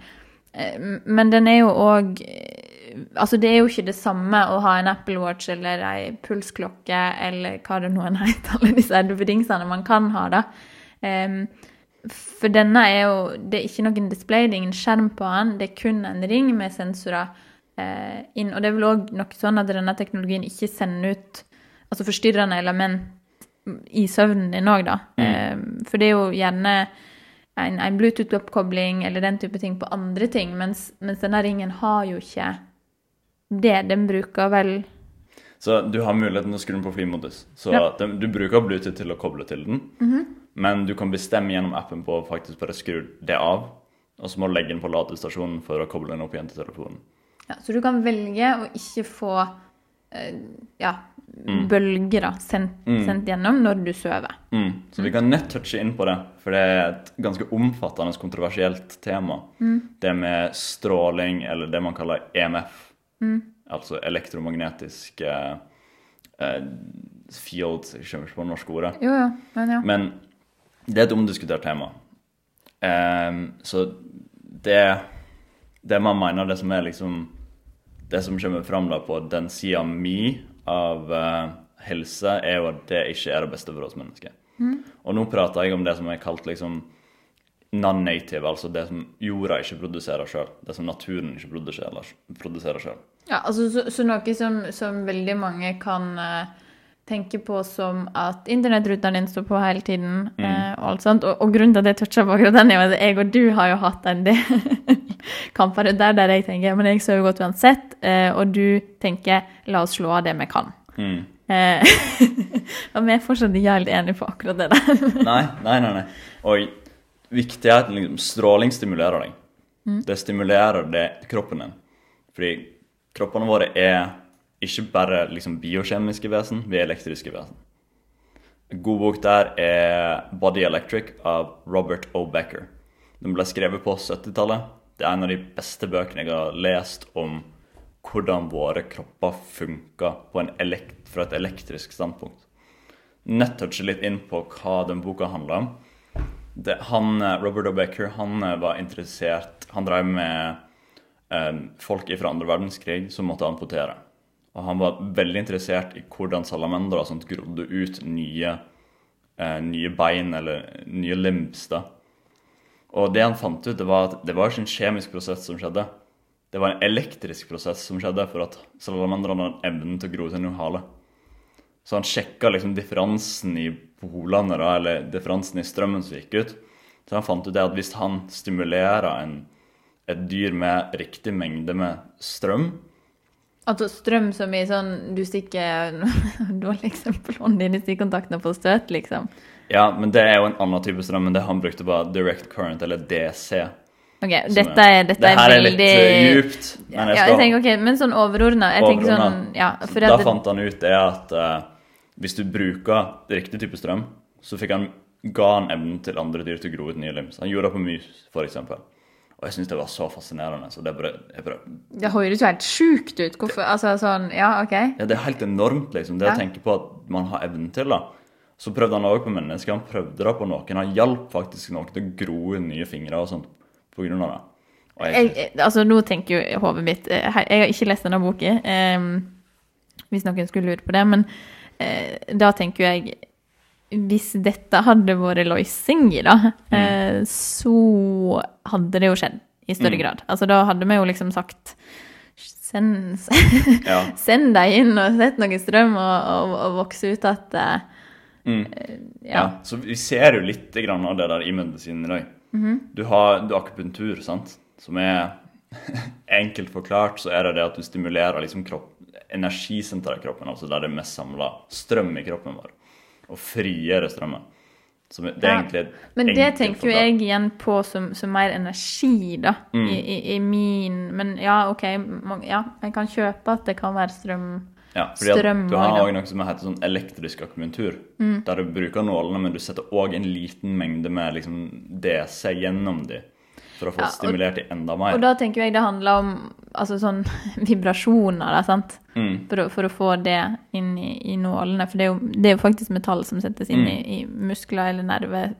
Eh, Men den er jo òg Altså, det er jo ikke det samme å ha en Apple Watch eller ei pulsklokke eller hva det nå enn heter, alle disse duppedingsene man kan ha, da. Em, for denne er jo Det er ikke noen display, det er ingen skjerm på den, det er kun en ring med sensorer eh, inn. Og det er vel òg noe sånn at denne teknologien ikke sender ut altså forstyrrende element i søvnen din òg, da. Eh, for det er jo gjerne en, en Bluetooth-oppkobling eller den type ting på andre ting, mens, mens denne ringen har jo ikke det. Den bruker vel Så du har muligheten til å skru den på flymodus. Så Ja. Den, du bruker Bluetooth til å koble til den, men du kan bestemme gjennom appen på å faktisk bare skru det av. Og så må du legge den på ladestasjonen for å koble den opp igjen til telefonen. ja, Så du kan velge å ikke få eh, ja, Mm. bølger da, sendt, sendt gjennom når du sover. Mm. Så vi kan nett touche inn på det, for det er et ganske omfattende, kontroversielt tema. Det med stråling, eller det man kaller EMF, altså elektromagnetisk eh, eh, fields, jeg skjønner ikke på det norske ordet. Jo, jo, men ja. Men det er et omdiskutert tema. Um, så det Det man mener, det som er liksom Det som kommer fram da på den sida mi av uh, helse, er jo at det ikke er det beste for oss mennesker. Og nå prater jeg om det som er kalt liksom non-native, altså det som jorda ikke produserer sjøl. Det som naturen ikke produserer, sjøl. Ja, altså så, så noe som, som veldig mange kan eh, tenke på som at internettruteren din står på hele tiden. eh, og alt sånt. Og, og grunnen til at jeg toucha på akkurat den, er at jeg og du har jo hatt en del kamper der, der jeg tenker men jeg sover godt uansett, eh, og du tenker la oss slå av det vi kan. Mm. Eh, og vi er fortsatt ikke helt enige på akkurat det der. Nei, nei, nei. nei. Og viktig at liksom, stråling stimulerer deg. Det stimulerer det, kroppen din. Fordi kroppene våre er ikke bare liksom, biokjemiske vesen, vi er elektriske vesen. En god bok der er 'Body Electric' av Robert O. Becker. Den ble skrevet på 70-tallet. Det er en av de beste bøkene jeg har lest om hvordan våre kropper funker fra et elektrisk standpunkt. Nett litt inn på hva den boka handler om. Det, han, eh, Robert O. Becker han eh, var interessert Han drev med eh, folk fra andre verdenskrig som måtte amputere. Og han var veldig interessert i hvordan salamandere og grodde ut nye, eh, nye bein eller nye limbs. da. Og det han fant ut, det var at det var ikke en kjemisk prosess som skjedde. Det var en elektrisk prosess som skjedde for at salamanderne hadde evnen til å gro til en hale. Så han sjekka liksom differansen i polene, da, eller differansen i strømmen som gikk ut. Så han fant ut det at hvis han stimulerer en, et dyr med riktig mengde med strøm, Altså strøm som i sånn Du stikker Dårlig eksempel hånden din i stikkontakten og får støt, liksom. Ja, men det er jo en annen type strøm enn det han brukte bare direct current, eller DC. Ok, som dette er, dette det er her er veldig litt eh, djupt, men jeg ja, jeg tenker, ok, Men sånn overordna sånn. Ja, Da det, fant han ut det at uh, hvis du bruker riktig type strøm, så fikk han ga han evnen til andre dyr til å gro ut nye lims. Han gjorde det på mus, f.eks. Og jeg syns det var så fascinerende. så det bare, bare, det høres jo helt sjukt ut. Hvorfor Altså sånn Ja, OK. ja, Det er helt enormt, liksom. Det Ja. å tenke på at man har evnen til det. Så prøvde han det også på mennesker. Han prøvde det på noen. Han hjalp faktisk noen til å gro nye fingre og sånt på grunn av det. Jeg, jeg- altså, nå tenker jo hodet mitt eh, Jeg har ikke lest denne boka, eh, hvis noen skulle lure på det. Men eh, da tenker jo jeg Hvis dette hadde vært løsninger, da, mm. så hadde det jo skjedd i større Mm. grad. Altså, da hadde vi jo liksom sagt Send, ja. send deg inn og sett noe strøm og, og, og vokse ut at uh, Mm. ja. Ja, så vi ser jo litt grann av det der i medisinen i dag. -hmm. Du har du akupunktur, sant? som er enkelt forklart, så er det det at du stimulerer liksom kropp, energisenteret i kroppen, altså der det er mest samla strøm i kroppen vår, og frigjøre strømmen. Som, det Ja, Men det tenker jo jeg igjen på som, som mer energi, da. Mm. I, i, I min Men ja, OK. Ja, jeg kan kjøpe at det kan være strøm. Ja, fordi strøm du har òg noe som heter sånn elektrisk akumentur, Mm. der du bruker nålene, men du setter òg en liten mengde med liksom DC gjennom de, for å få Ja, og- stimulert de enda mer. Og da tenker jeg det handler om altså sånn vibrasjoner, da, sant. Mm. For å, for å få det inn i, i nålene. For det er, jo, det er jo faktisk metall som settes inn Mm. i, i muskler eller nerver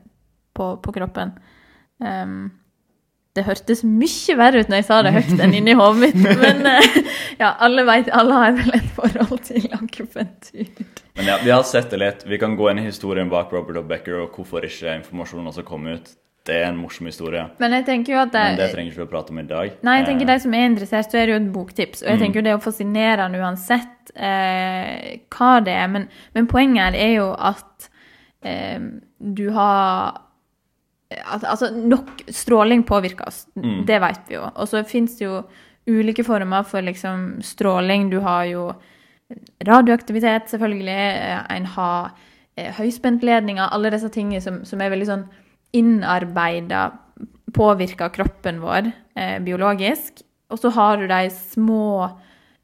på, på kroppen. Um, det hørtes mye verre ut når jeg sa det høyt enn inni hodet mitt, men eh, ja, alle, vet, alle har vel et forhold til akupunktur. Men ja, vi har sett det litt. Vi kan gå inn i historien bak Robert og Becker og hvorfor ikke informasjonen også kom ut. Det er en morsom historie. Men jeg tenker jo at det, Men det trenger ikke vi å prate om i dag. Nei, jeg tenker Eh, de som er interessert, så er det jo et boktips. Og jeg Mm. tenker jo det er fascinerende uansett eh, hva det er. Men, men poenget er jo at eh, du har at, Altså, nok stråling påvirker oss. Mm. Det vet vi jo. Og så fins det jo ulike former for liksom stråling. Du har jo radioaktivitet, selvfølgelig. eh, En har eh, høyspentledninger. Alle disse tingene som, som er veldig sånn innarbeida påvirker kroppen vår eh, biologisk. Og så har du de små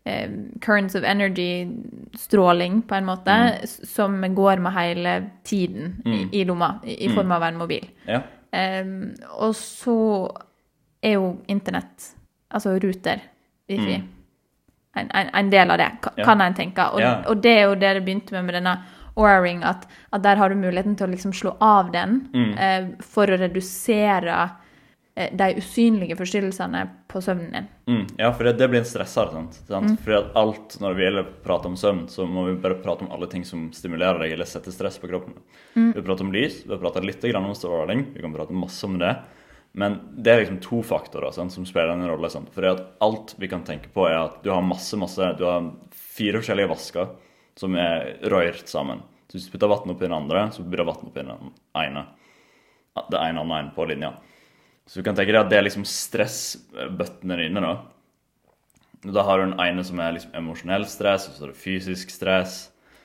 eh, currents of energy-stråling, på en måte, mm. som går med hele tiden i, Mm. i lomma, i, i form av en mobil. Ja. Eh, og så er jo internett, altså ruter, wifi, Mm. en, en, en del av det, kan Ja. en tenke. Og, Ja. og det er jo det det begynte med med denne Oura-ring, at, at der har du muligheten til å liksom slå av den Mm. eh, for å redusere eh, de usynlige forstyrrelsene på søvnen din. Mm, ja, for det, det blir en stresser. sant? sant? Mm. Fordi alt, Når vi gjelder prate om søvn, så må vi bare prate om alle ting som stimulerer deg eller setter stress på kroppen. Mm. Vi prater om lys, vi har pratet litt grann om stråling, vi kan prate masse om det. Men det er liksom to faktorer sant, som spiller en rolle. sant? Fordi at alt vi kan tenke på, er at du har masse, masse Du har fire forskjellige vasker som er rørt sammen. Så hvis du putter vann oppi den andre, så blir det vann oppi den ene. Det ene og den ene på linja. Så du kan tenke deg at det er liksom stressbøttene dine, da. Da har du den ene som er liksom emosjonell stress, og så er det fysisk stress.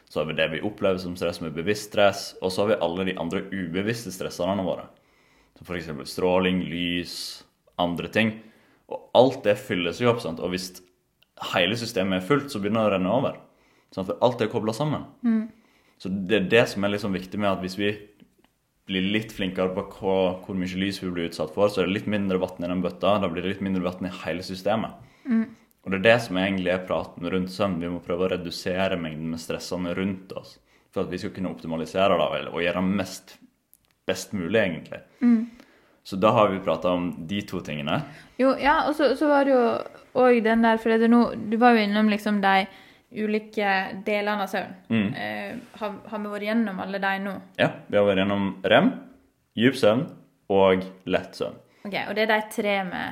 Så har vi det vi opplever som stress, som er bevisst stress. Og så har vi alle de andre ubevisste stressene våre. Som f.eks. stråling, lys, andre ting. Og alt det fylles jo opp. sant? Og hvis hele systemet er fullt, så begynner det å renne over. Sant? For alt er kobla sammen. Så det er det som er liksom viktig med at hvis vi blir litt flinkere på hva, hvor mye lys vi blir utsatt for, så er det litt mindre vann i den bøtta. Da blir det litt mindre vann i hele systemet. Og det er det som egentlig er praten rundt søvn. Vi må prøve å redusere mengden med stressene rundt oss for at vi skal kunne optimalisere det og gjøre mest best mulig, egentlig. Så da har vi prata om de to tingene. Jo, ja, og så, så var det jo òg den der For det nå, du var jo innom liksom de ulike delene av søvn. Mm. Eh, har, har vi vært gjennom alle de nå? Ja, vi har vært gjennom rem, djup søvn og lett søvn. Ok, Og det er de tre vi,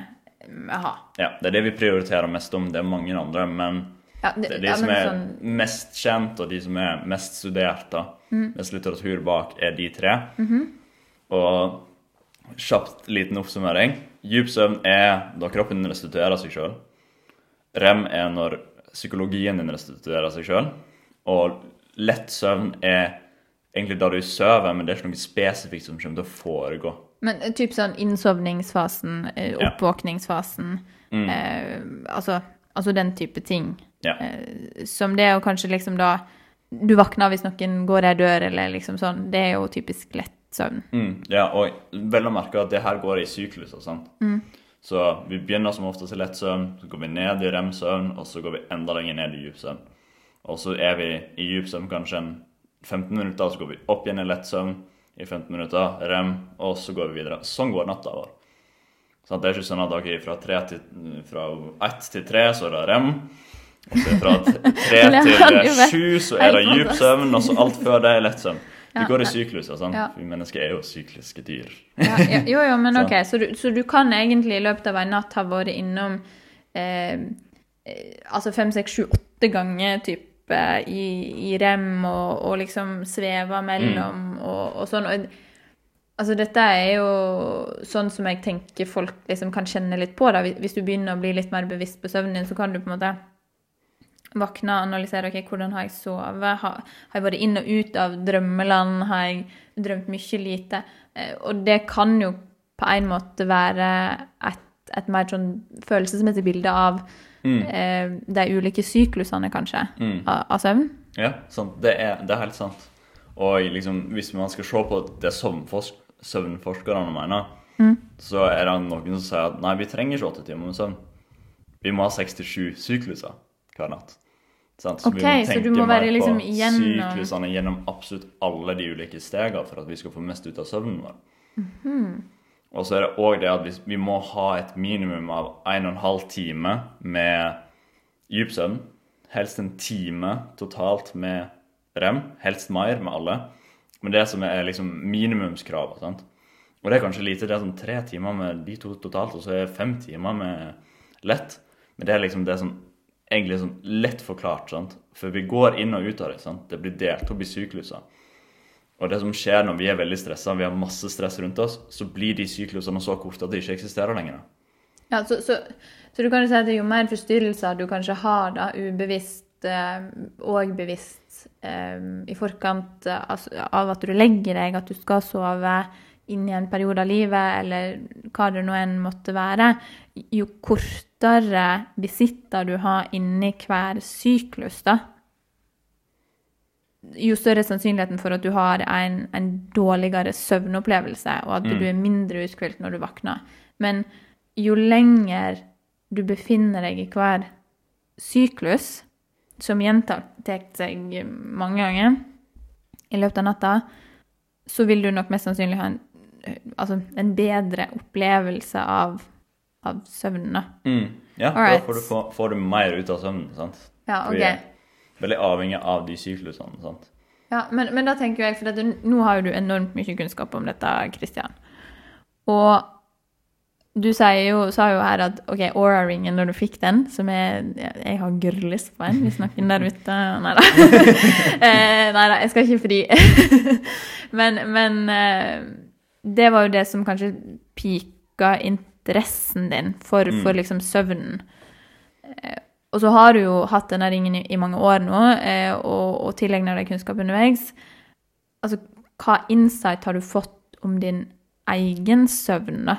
vi har. Ja, Det er det vi prioriterer mest om. Det er mange andre, men Ja, det, det er de ja, som er sånn, mest kjent, og de som er mest studert, da. Mm. Mest litteratur bak, er de tre. Mhm. Og kjapt liten oppsummering. Djup søvn er da kroppen restituerer seg sjøl. Rem er når psykologien din restituerer seg sjøl. Og lett søvn er egentlig da du sover, men det er ikke noe spesifikt som kommer til å foregå. Men eh, typ sånn innsovningsfasen, oppvåkningsfasen Ja. Mm. eh, altså, altså den type ting. Ja. Eh, som det jo kanskje liksom da Du våkner hvis noen går ei dør, eller liksom sånn. Det er jo typisk lett søvn. Mm, ja, og vel å merke at det her går i sykluser. sant? Mm. Så vi begynner som oftest i lett søvn, så går vi ned i rem-søvn, og så går vi enda lenger ned i djup søvn. Og så er vi i djup søvn kanskje en 15 minutter, så går vi opp igjen i lett søvn i 15 minutter, rem, og så går vi videre. Sånn går natta vår. Sånn, det er ikke sånn at okay, fra, tre til, fra ett til tre så er det rem. Og så fra tre til sju så er det dyp søvn, og så alt før det er lett søvn. Vi går i sykluser, sant? Ja. Vi mennesker er jo sykliske dyr. Ja, ja, jo, jo, men ok, så du, så du kan egentlig i løpet av en natt ha vært innom eh, eh, altså fem, seks, sju, åtte ganger type i, i rem og, og liksom sveva mellom og, og sånn. Og, altså dette er jo sånn som jeg tenker folk liksom kan kjenne litt på. da. Hvis du begynner å bli litt mer bevisst på søvnen din, så kan du på en måte våkne og analysere ok, hvordan har jeg sovet. Har, har jeg vært inn og ut av drømmeland? Har jeg drømt mye lite? Eh, Og det kan jo på en måte være et, et mer sånn følelsesmessig bilde av eh, de ulike syklusene, kanskje, av, av søvn. Ja. Det er, det er helt sant. Og liksom, hvis man skal se på det søvnforsk søvnforskerne mener, så er det noen som sier at nei, vi trenger ikke åtte timer med søvn. Vi må ha 67 sykluser hver natt. Sant? Ok, så du må mer liksom på igjennom- syklusene gjennom absolutt alle de ulike stegene for at vi skal få mest ut av søvnen vår. Og så er det òg det at vi, vi må ha et minimum av 1 12 time med djup søvn. Helst en time totalt med rem. Helst mer med alle. Men det som er liksom minimumskravet. sant? Og det er kanskje lite. Det er sånn tre timer med de to totalt, og så er fem timer med lett. Men det er liksom det som egentlig sånn lett forklart. sant? For vi går inn og ut av det. sant? Det blir delt opp i sykluser. Og det som skjer når vi er veldig stressa, vi har masse stress rundt oss, så blir de syklusene så korte at de ikke eksisterer lenger. Ja, så, så, så du kan jo si at jo mer forstyrrelser du kanskje har, da, ubevisst eh, og bevisst eh, i forkant eh, altså, av at du legger deg, at du skal sove inn i en periode av livet, eller hva det nå enn måtte være, jo kortere visitter du har inni hver syklus, da, jo større er sannsynligheten for at du har en, en dårligere søvnopplevelse, og at du er mindre uthvilt når du våkner. Men jo lenger du befinner deg i hver syklus, som gjentar seg mange ganger i løpet av natta, så vil du nok mest sannsynlig ha en, altså en bedre opplevelse av, av søvnen. Mm. Ja, Alright. da får du, få, får du mer ut av søvnen. sant? Ja, Vi er ok. veldig avhengig av de syklusene. sant? Ja, men, men da tenker jeg, for dette, nå har jo du enormt mye kunnskap om dette, Kristian. Og du jo, sa jo her at ok, Aura-ringen, når du fikk den, som er Jeg har gørrlyst på en, hvis noen der ute Nei da. eh, nei da, jeg skal ikke fri. men men eh, det var jo det som kanskje pika interessen din for, for liksom søvnen. Eh, og så har du jo hatt denne ringen i, i mange år nå, eh, og, og tilegner deg kunnskap underveis. Altså, hva insight har du fått om din egen søvn, da?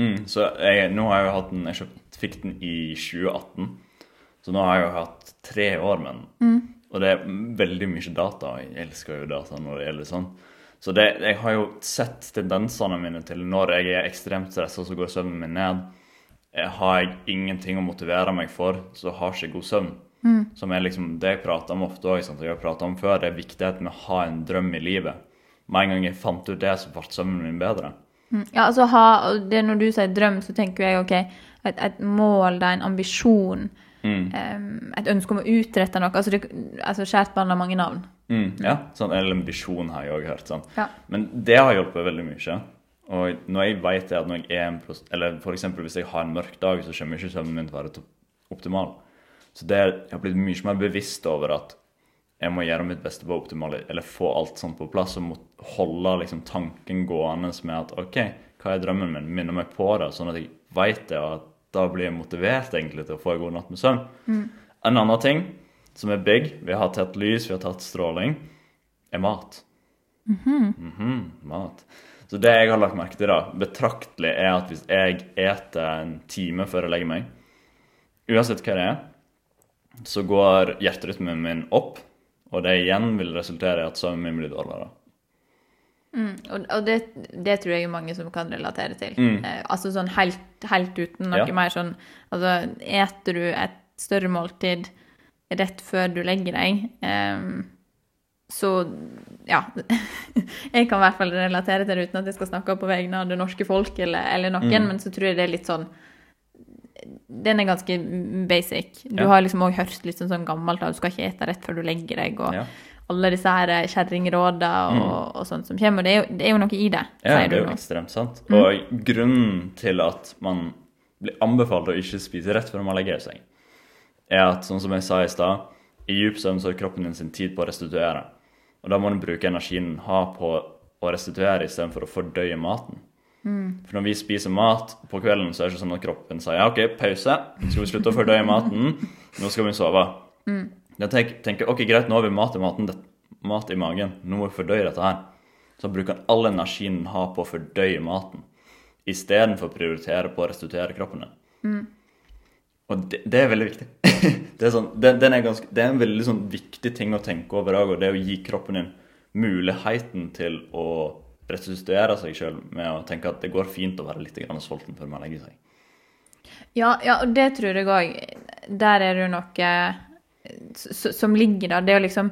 Mm. Så jeg, nå har jeg jo hatt den Jeg kjøpt, fikk den i 2018. Så nå har jeg jo hatt tre år med den. Og det er veldig mye data. og Jeg elsker jo data når det gjelder sånn. Så det, jeg har jo sett tendensene mine til når jeg er ekstremt stressa, så går søvnen min ned. Har jeg ingenting å motivere meg for, så har jeg ikke god søvn. Som er liksom det jeg prater om ofte òg. Jeg har pratet om før, det er viktigheten med å ha en drøm i livet. Med en gang jeg fant ut det, så ble søvnen min bedre. Mm. Ja, altså ha, det Når du sier drøm, så tenker jeg ok, et, et mål, da, en ambisjon, em, et ønske om å utrette noe. Altså, det, altså Kjært barn har mange navn. Mm, ja, sånn, eller en visjon har jeg òg hørt. Sånn. Ja. Men det har hjulpet veldig mye. Og når jeg vet at når jeg er en pros Eller for hvis jeg har en mørk dag, så kommer ikke søvnen min til å være optimal. Så det, jeg har blitt mye mer bevisst over at jeg må gjøre mitt beste på optimale, eller få alt sånt på plass. Og må holde liksom, tanken gående med at OK, hva er drømmen min? Minne meg på det, sånn at jeg vet det, og at da blir jeg motivert egentlig til å få en god natt med søvn. En annen ting som er big, vi har tatt lys, vi har tatt stråling, er mat. Mhm, mat. Så det jeg har lagt merke til da, betraktelig, er at hvis jeg eter en time før jeg legger meg, uansett hva det er, så går hjerterytmen min opp, og det igjen vil resultere i at søvnen min blir dårligere. Og, og det, det tror jeg er mange som kan relatere til. Eh, altså sånn helt, helt uten noe Ja. mer sånn Altså, eter du et større måltid rett før du legger deg, um, så ja. Jeg kan i hvert fall relatere til det uten at jeg skal snakke på vegne av det norske folk eller, eller noen, men så tror jeg det er litt sånn Den er ganske basic. Du Ja. har liksom òg hørt litt sånn, sånn gammelt at du skal ikke ete rett før du legger deg, og Ja. Alle disse her kjerringråda og, og sånt som kommer. Og det er, jo, det er jo noe i det, Ja, det er jo nå. ekstremt sant. Og grunnen til at man blir anbefalt å ikke spise rett før man legger seg, er at, sånn som jeg sa i stad, i djup søvn så har kroppen din sin tid på å restituere. Og da må du bruke energien den har på å restituere istedenfor å fordøye maten. For når vi spiser mat på kvelden, så er det ikke sånn at kroppen sier ja, OK, pause, skal vi slutte å fordøye maten, nå skal vi sove. Da tenker, tenker ok, greit, nå har vi mat i maten, det, mat i magen, nå må vi fordøye dette her. Så bruker han all energien han har på å fordøye maten, istedenfor å prioritere på å restituere kroppen din. Og det, det er veldig viktig. det, er sånn, den, den er ganske, det er en veldig sånn viktig ting å tenke over òg, og det å gi kroppen din muligheten til å restituere seg sjøl med å tenke at det går fint å være litt sulten før man legger seg. Ja, ja, det tror jeg òg. Der er du nok s- som ligger der. Det å liksom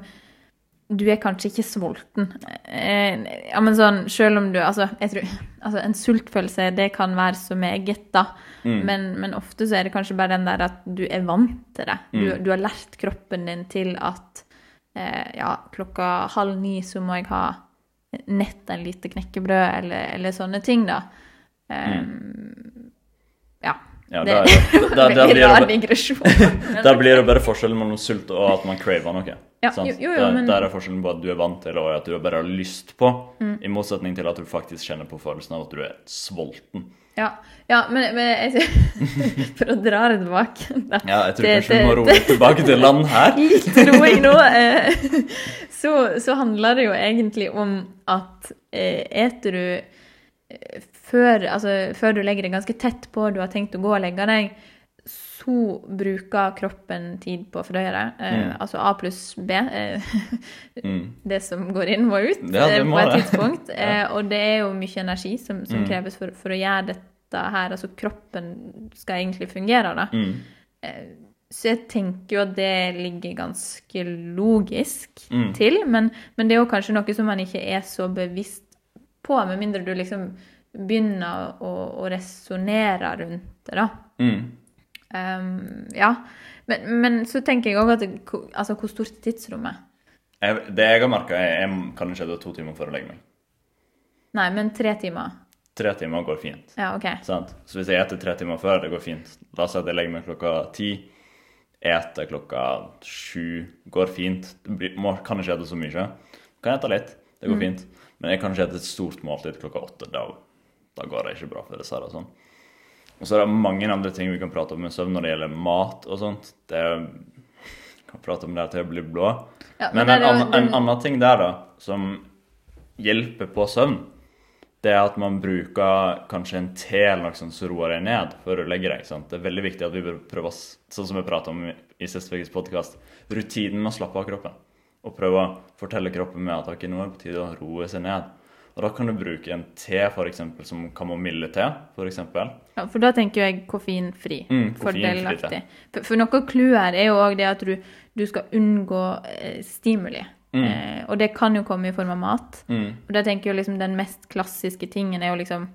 Du er kanskje ikke sulten. Eh, Ja, men sånn Selv om du Altså, jeg tror Altså, en sultfølelse, det kan være så meget, da. Men, men ofte så er det kanskje bare den der at du er vant til det. Du, du har lært kroppen din til at eh, ja, klokka halv ni så må jeg ha nett en lite knekkebrød, eller, eller sånne ting, da. Eh, Ja. Ja, det var da- da veldig blir rar digresjon. der blir det bare forskjellen mellom sult og at man craver noe. Ja, sant? jo, jo, jo, der, men- der er forskjellen på at du er vant til, og at du bare har lyst på, Mm. i motsetning til at du faktisk kjenner på følelsen av at du er sulten. Ja, ja men, men jeg, for å dra det tilbake da. Ja, jeg tror Det- kanskje vi må roe tilbake til land her. Litt roing nå. eh, Så, så handler det jo egentlig om at eh, eter du eh, før, altså, før du legger deg ganske tett på du har tenkt å gå og legge deg, så bruker kroppen tid på å fordøye det. Eh, Mm. Altså A pluss B. Eh, Mm. det som går inn, må ut Ja, eh, må på et det. tidspunkt. Ja. Eh, og det er jo mye energi som, som Mm. kreves for, for å gjøre dette her. Altså kroppen skal egentlig fungere, da. Mm. Så jeg tenker jo at det ligger ganske logisk Mm. til, men, men det er jo kanskje noe som man ikke er så bevisst på, med mindre du liksom begynner å, å resonnere rundt det, da. Mm. Um, ja. Men, men så tenker jeg òg at altså, hvor stort er tidsrommet? Jeg, det jeg har merka, er jeg kan ikke ha to timer før å legge meg. Nei, men tre timer. Tre timer går fint. Ja, OK. Sant? Så hvis jeg eter tre timer før, det går fint. La oss si at jeg legger meg klokka ti. Eter klokka sju. Går fint. Blir, må, kan ikke ete så mye. Kan ete litt. Det går fint. Men jeg kan ikke ete et stort måltid klokka åtte. Da, da går det ikke bra for dessert og sånn. Og så er det mange andre ting vi kan prate om med søvn når det gjelder mat og sånt. Det er, kan prate om det til jeg blir blå. Ja, Men men en, annen, en annen ting der, da, som hjelper på søvn, det er at man bruker kanskje en te eller noe sånt som roer deg ned før du legger deg. sant? Det er veldig viktig at vi bør prøve sånn som vi prata om i siste ukes podkast, rutinen med å slappe av kroppen. Og prøve å fortelle kroppen med at det nå er det på tide å roe seg ned. Og da kan du bruke en te for eksempel, som kamomille-te, eksempel. Ja, for da tenker jeg koffeinfri. Mm, fordelaktig. For, for noe clou her er jo òg det at du, du skal unngå eh, stimuli. Eh, og det kan jo komme i form av mat. Mm. Og da tenker jeg liksom den mest klassiske tingen er jo liksom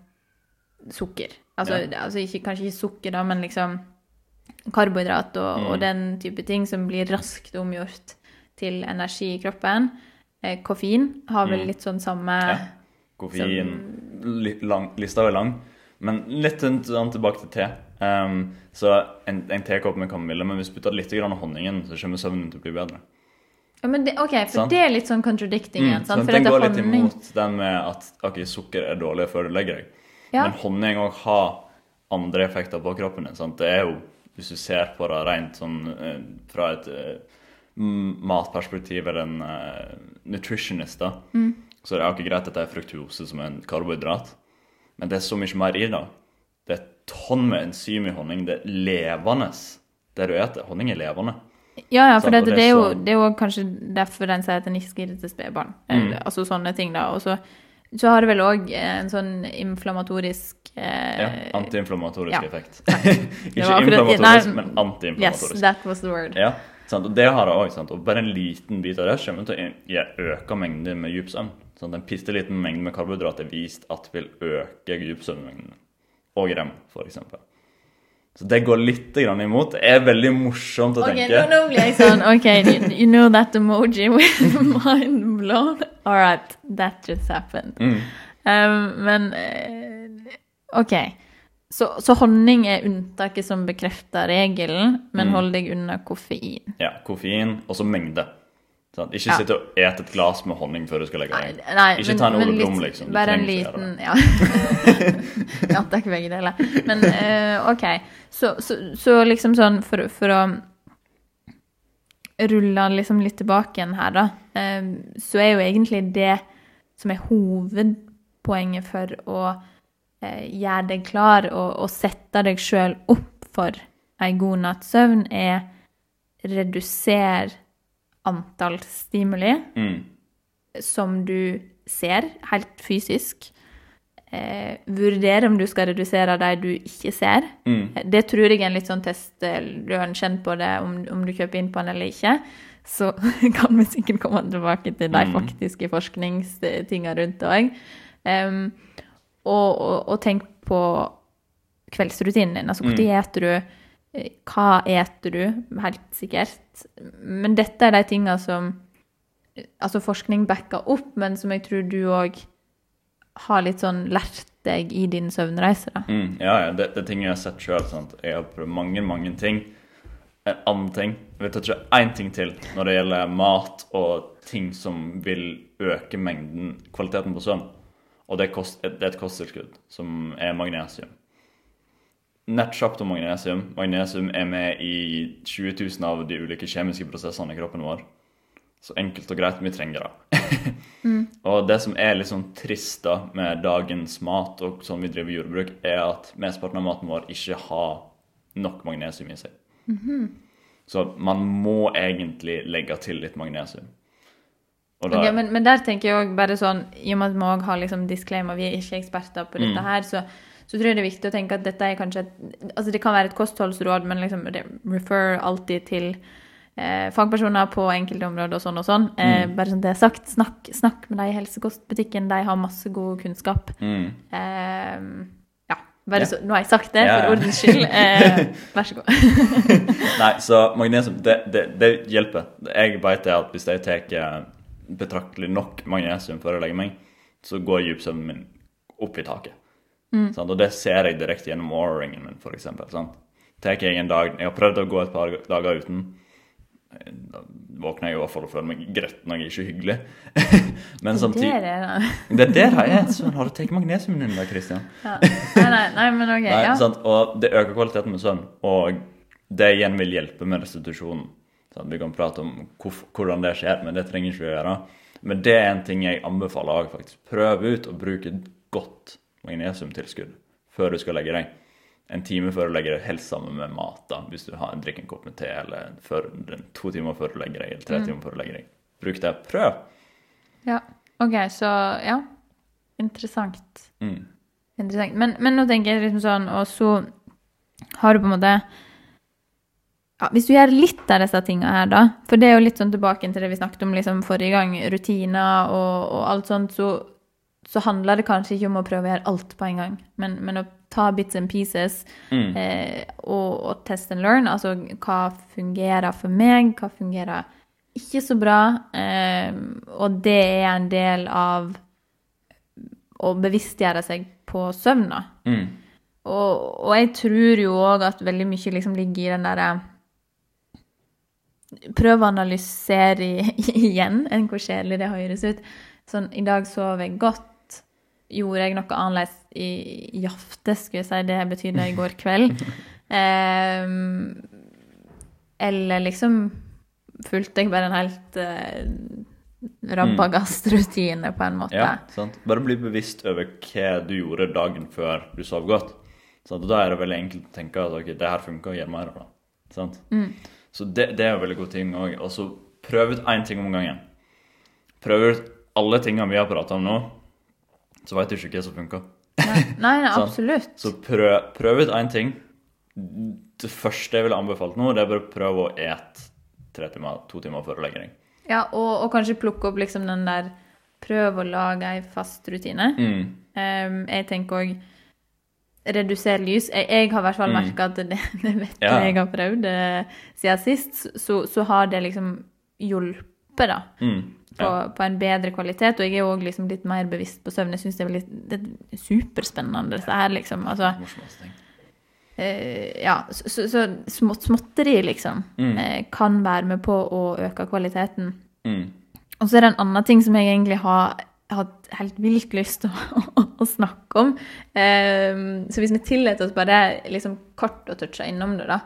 sukker. Altså, Ja. altså ikke, kanskje ikke sukker, da, men liksom karbohydrat og, Mm. og den type ting som blir raskt omgjort til energi i kroppen. Eh, koffein har vel Mm. litt sånn samme Ja. Koffein lang, Lista er lang. Men litt sånn sånn tilbake til te. Um, så en, en tekopp med kamomille, men hvis du putter litt grann honningen, så kommer søvnen til å bli bedre. Ja, men det, OK, for Sant? det er litt sånn contradicting igjen. Mm, sant? For den går litt honning- imot den med at ok, sukker er dårlig før du legger deg. Ja. Men honning òg har andre effekter på kroppen din. sant? Det er jo, hvis du ser på det rent sånn eh, fra et eh, matperspektiv eller en uh, nutritionist, da, Mm. Så er det jo ikke greit at det er fruktose som er en karbohydrat, men det er så mye mer i det. Det er tonn med enzym i honning. Det er levende, det du spiser. Honning er levende. Ja, ja, for det, det det, er er jo, det er jo kanskje derfor den sier at den ikke skal gi det til spedbarn. Mm. Eh, Altså sånne ting, da. Og så, så har det vel òg en sånn inflammatorisk eh, Ja, Antiinflammatorisk ja. effekt. Ikke inflammatorisk, men antiinflammatorisk. Yes, that was the word. Ja, sant? og det har det òg. Og bare en liten bit av det kommer til å øke mengden mengde med dyp søvn. Sånn, en bitte liten mengde med karbohydrat er vist at vil øke dypsøvnmengden. Og rem, f.eks. Så det går litt grann imot. Det er veldig morsomt å okay, tenke. nå, nå blir jeg sånn OK, you, you know that emoji with mind blown? All right, that just happened. Mm. Um, men eh, OK. Så, så honning er unntaket som bekrefter regelen, men Mm. hold deg unna koffein. Ja, koffein, og så mengde. Sant? Ikke Ja. sitte og ete et glass med honning før du skal legge deg. Ikke men, ta en Ole Brumm, liksom. Du Bare en liten Ja. ja, takk begge deler. Men uh, OK. Så, så, så liksom sånn for, for å rulle liksom litt tilbake igjen her, da, eh, så er jo egentlig det som er hovedpoenget for å uh, gjøre deg klar og, og sette deg sjøl opp for ei god natts søvn, er redusere antall stimuli Mm. som du ser, helt fysisk. Eh, vurdere om du skal redusere de du ikke ser. Mm. Det tror jeg er en litt sånn test. Du har kjent på det om, om du kjøper inn på den eller ikke. Så kan vi sikkert komme tilbake til de Mm. faktiske forskningstinga rundt det òg. Um, og, og, og tenk på kveldsrutinen din. Altså når Mm. spiser du? Eh, Hva eter du? Helt sikkert. Men dette er de tinga som altså forskning backer opp, men som jeg tror du òg har litt sånn lært deg i din søvnreise. da. Mm, ja, ja, det, det er ting jeg har sett sjøl. Jeg har prøvd mange, mange ting. En annen ting Jeg vil touche én ting til når det gjelder mat og ting som vil øke mengden, kvaliteten på søvn. Og det kost, det er et kosttilskudd, som er magnesium. Nettkjapt om magnesium. Magnesium er med i 20 000 av de ulike kjemiske prosessene i kroppen vår. Så enkelt og greit, vi trenger det. Og det som er litt sånn trist da med dagens mat og sånn vi driver jordbruk, er at mesteparten av maten vår ikke har nok magnesium i seg. Så man må egentlig legge til litt magnesium. Og da, Ok, men, men der tenker jeg også bare sånn, i og med at vi også har liksom disclaimer, vi er ikke eksperter på dette Mm. her, så, så tror jeg det er viktig å tenke at dette er kanskje altså det kan være et kostholdsråd, men liksom refer alltid til eh, fagpersoner på enkelte områder og sånn og sånn. Eh, Mm. bare sånn det er sagt, snakk, snakk med de i helse-kost-butikken, de har masse god kunnskap. mm, Eh, ja, bare Ja. så, nå har jeg sagt det, Ja, for ordens skyld. Eh, vær så god. Nei, så magnesium, det, det, det hjelper. Jeg vet at hvis jeg tar betraktelig nok magnesium før jeg legger meg, så går dypsøvnen min opp i taket. Sant? Og det ser jeg direkte gjennom Aura-ringen min, f.eks. Tar jeg en dag Jeg har prøvd å gå et par dager uten. Da våkner jeg i hvert fall og føler meg gretten og ikke hyggelig. Men Det er det, da. Det er det jeg. Sånn, har du tatt magnesiumen din da, Christian? Ja. Nei, nei, nei, men ok. Nei, ja. sant? Og det øker kvaliteten med søvn. Og det igjen vil hjelpe med restitusjonen. Sant? Vi kan prate om hvordan det skjer, men det trenger ikke vi å gjøre. Men det er en ting jeg anbefaler òg, faktisk. Prøv ut å bruke godt magnesiumtilskudd før du skal legge deg. En time før du legger deg, helst sammen med mat, da, hvis du har, en, drikker en kopp med te, eller før, to timer før du legger deg, eller tre timer før du legger deg. Bruk det. Prøv! Ja. OK, så ja. Interessant. Mm. Interessant. Men, men nå tenker jeg liksom sånn, og så har du på en måte ja, Hvis du gjør litt av disse tingene her, da, for det er jo litt sånn tilbake til det vi snakket om liksom forrige gang, rutiner og, og alt sånt, så, så handler det kanskje ikke om å prøve å gjøre alt på en gang, men, men å ta bits and pieces Mm. eh, og, og test and learn. Altså hva fungerer for meg, hva fungerer ikke så bra. Eh, og det er en del av å bevisstgjøre seg på søvna. Mm. Og, og jeg tror jo òg at veldig mye liksom ligger i den derre Prøv å analysere igjen enn hvor kjedelig det høres ut. Sånn, i dag sover jeg godt. Gjorde jeg noe annerledes i, i aftes, skulle jeg si. Det betydde i går kveld. Um, eller liksom fulgte jeg bare en helt uh, rabagastrutine, på en måte. Ja, sant? Bare bli bevisst over hva du gjorde dagen før du sov godt. Og da er det veldig enkelt å tenke at ok, det her funker, gjør mer av det. Sant? Så det, det er en veldig god ting òg. Og så prøv ut én ting om gangen. Prøv ut alle tingene vi har prata om nå, så veit du ikke hva som funker. Nei, nei, nei absolutt. Så prøv, prøv ut én ting. Det første jeg ville anbefalt nå, det er bare å prøve å ete tre timer, to timer før du legger deg. Ja, og, og kanskje plukke opp liksom den der Prøv å lage ei fast rutine. Mm. Um, jeg tenker òg redusere lys. Jeg, jeg har i hvert fall Mm. merka at det, det vet Ja. jeg har prøvd eh, siden sist, så, så har det liksom hjulpet, da. Mm. På, Ja. på en bedre kvalitet. Og jeg er òg liksom litt mer bevisst på søvn. Jeg syns det det er superspennende, dette her, liksom. Altså, eh, ja, så, så, så smått, småtteri, liksom, Mm. eh, kan være med på å øke kvaliteten. Mm. Og så er det en annen ting som jeg egentlig har hatt helt vilt lyst til å, å, snakke om. Ehm, så hvis vi tillater oss bare liksom kort å touche innom det, da.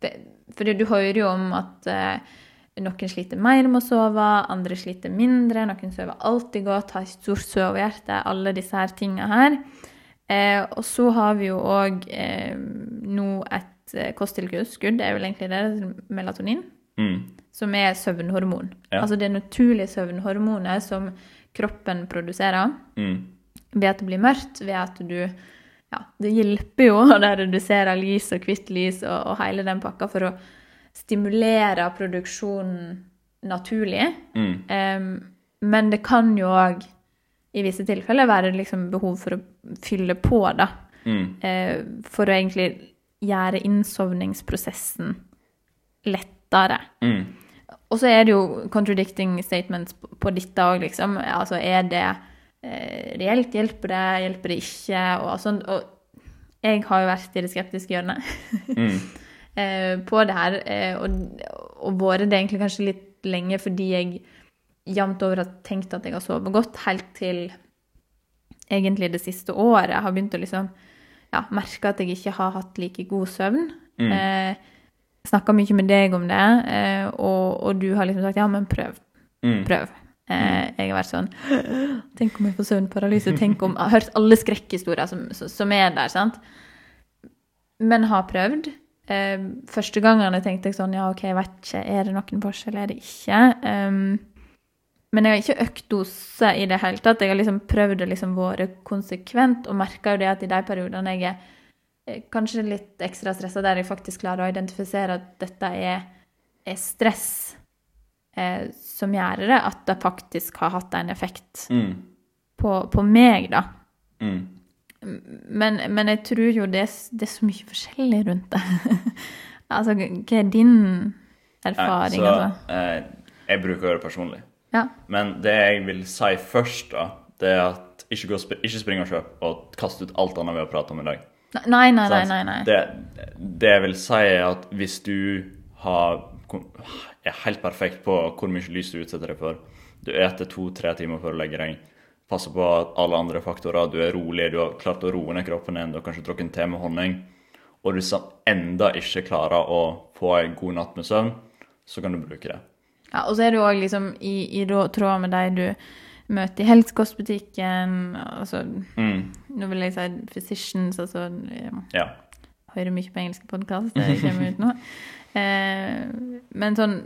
Det, for du hører jo om at eh, noen sliter mer med å sove, andre sliter mindre, noen sover alltid godt, har stort sovehjerte, alle disse her tinga her. Eh, og så har vi jo òg eh, nå et eh, kosttilskudd, det er vel egentlig det, melatonin Mm. som er søvnhormon. Ja. Altså det naturlige søvnhormonet som kroppen produserer Mm. ved at det blir mørkt, ved at du Ja, det hjelper jo å redusere lys og hvitt lys og, og hele den pakka for å stimulere produksjonen naturlig. Mm. Um, men det kan jo òg i visse tilfeller være liksom behov for å fylle på, da. Mm. Uh, for å egentlig gjøre innsovningsprosessen lettere. Mm. Og så er det jo contradicting statements på, på dette òg, liksom. Altså, er det uh, reelt? Hjelper det? Hjelper det ikke? Og sånn. Og jeg har jo vært i det skeptiske hjørnet Mm. eh, på det her, eh, og, og vært det egentlig kanskje litt lenge fordi jeg jevnt over har tenkt at jeg har sovet godt, helt til egentlig det siste året. Jeg har begynt å liksom ja, merke at jeg ikke har hatt like god søvn. Mm. Eh, Snakka mye med deg om det, eh, og, og du har liksom sagt ja, men prøv. Mm. Prøv. Eh, jeg har vært sånn Tenk om jeg får søvnparalyse. Tenk om Jeg har hørt alle skrekkhistorier som, som er der, sant? Men har prøvd. Eh, første gangene tenkte jeg sånn Ja, OK, jeg vet ikke. Er det noen forskjell? Er det ikke? Um, men jeg har ikke økt dose i det hele tatt. Jeg har liksom prøvd å liksom være konsekvent, og merka jo det at i de periodene jeg er eh, kanskje litt ekstra stressa, der jeg faktisk klarer å identifisere at dette er, er stress eh, som gjør det, at det faktisk har hatt en effekt Mm. på, på meg, da. Mm. Men, men jeg tror jo det, det er så mye forskjellig rundt det. altså, hva er din erfaring? Nei, altså? så eh, jeg bruker det personlig. Ja. Men det jeg vil si først, da, det er at ikke, gå, ikke spring og kjøp og kast ut alt annet vi har pratet om i dag. Nei, nei, nei. Nei, nei. Det, det jeg vil si, er at hvis du har, er helt perfekt på hvor mye lys du utsetter deg for, du eter to-tre timer før du legger deg, passer på at alle andre faktorer, du er rolig, du har klart å roe ned kroppen din, du har kanskje drukket en te med honning, og du sam- enda ikke klarer å få en god natt med søvn, så kan du bruke det. Ja, og så er det òg liksom i, i tråd med de du møter i helsekostbutikken. Altså, Mm. nå vil jeg si physicians, altså Ja. Hører mye på engelske podkaster, det kommer ut nå. Eh, men sånn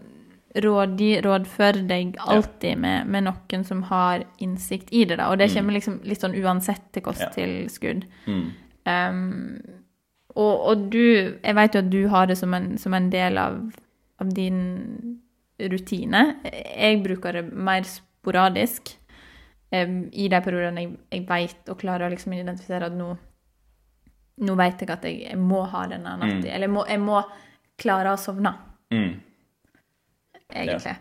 rådgi, rådfør deg alltid med, med noen som har innsikt i det, da. Og det kommer liksom litt sånn uansett til kosttilskudd. Mm. Um, og, og du Jeg vet jo at du har det som en, som en del av, av din rutine. Jeg bruker det mer sporadisk um, i de periodene jeg, jeg vet og klarer å liksom identifisere at nå nå vet jeg at jeg, jeg må ha denne natta. Mm. Eller jeg må, jeg må klare å sovne, Mm. Egentlig.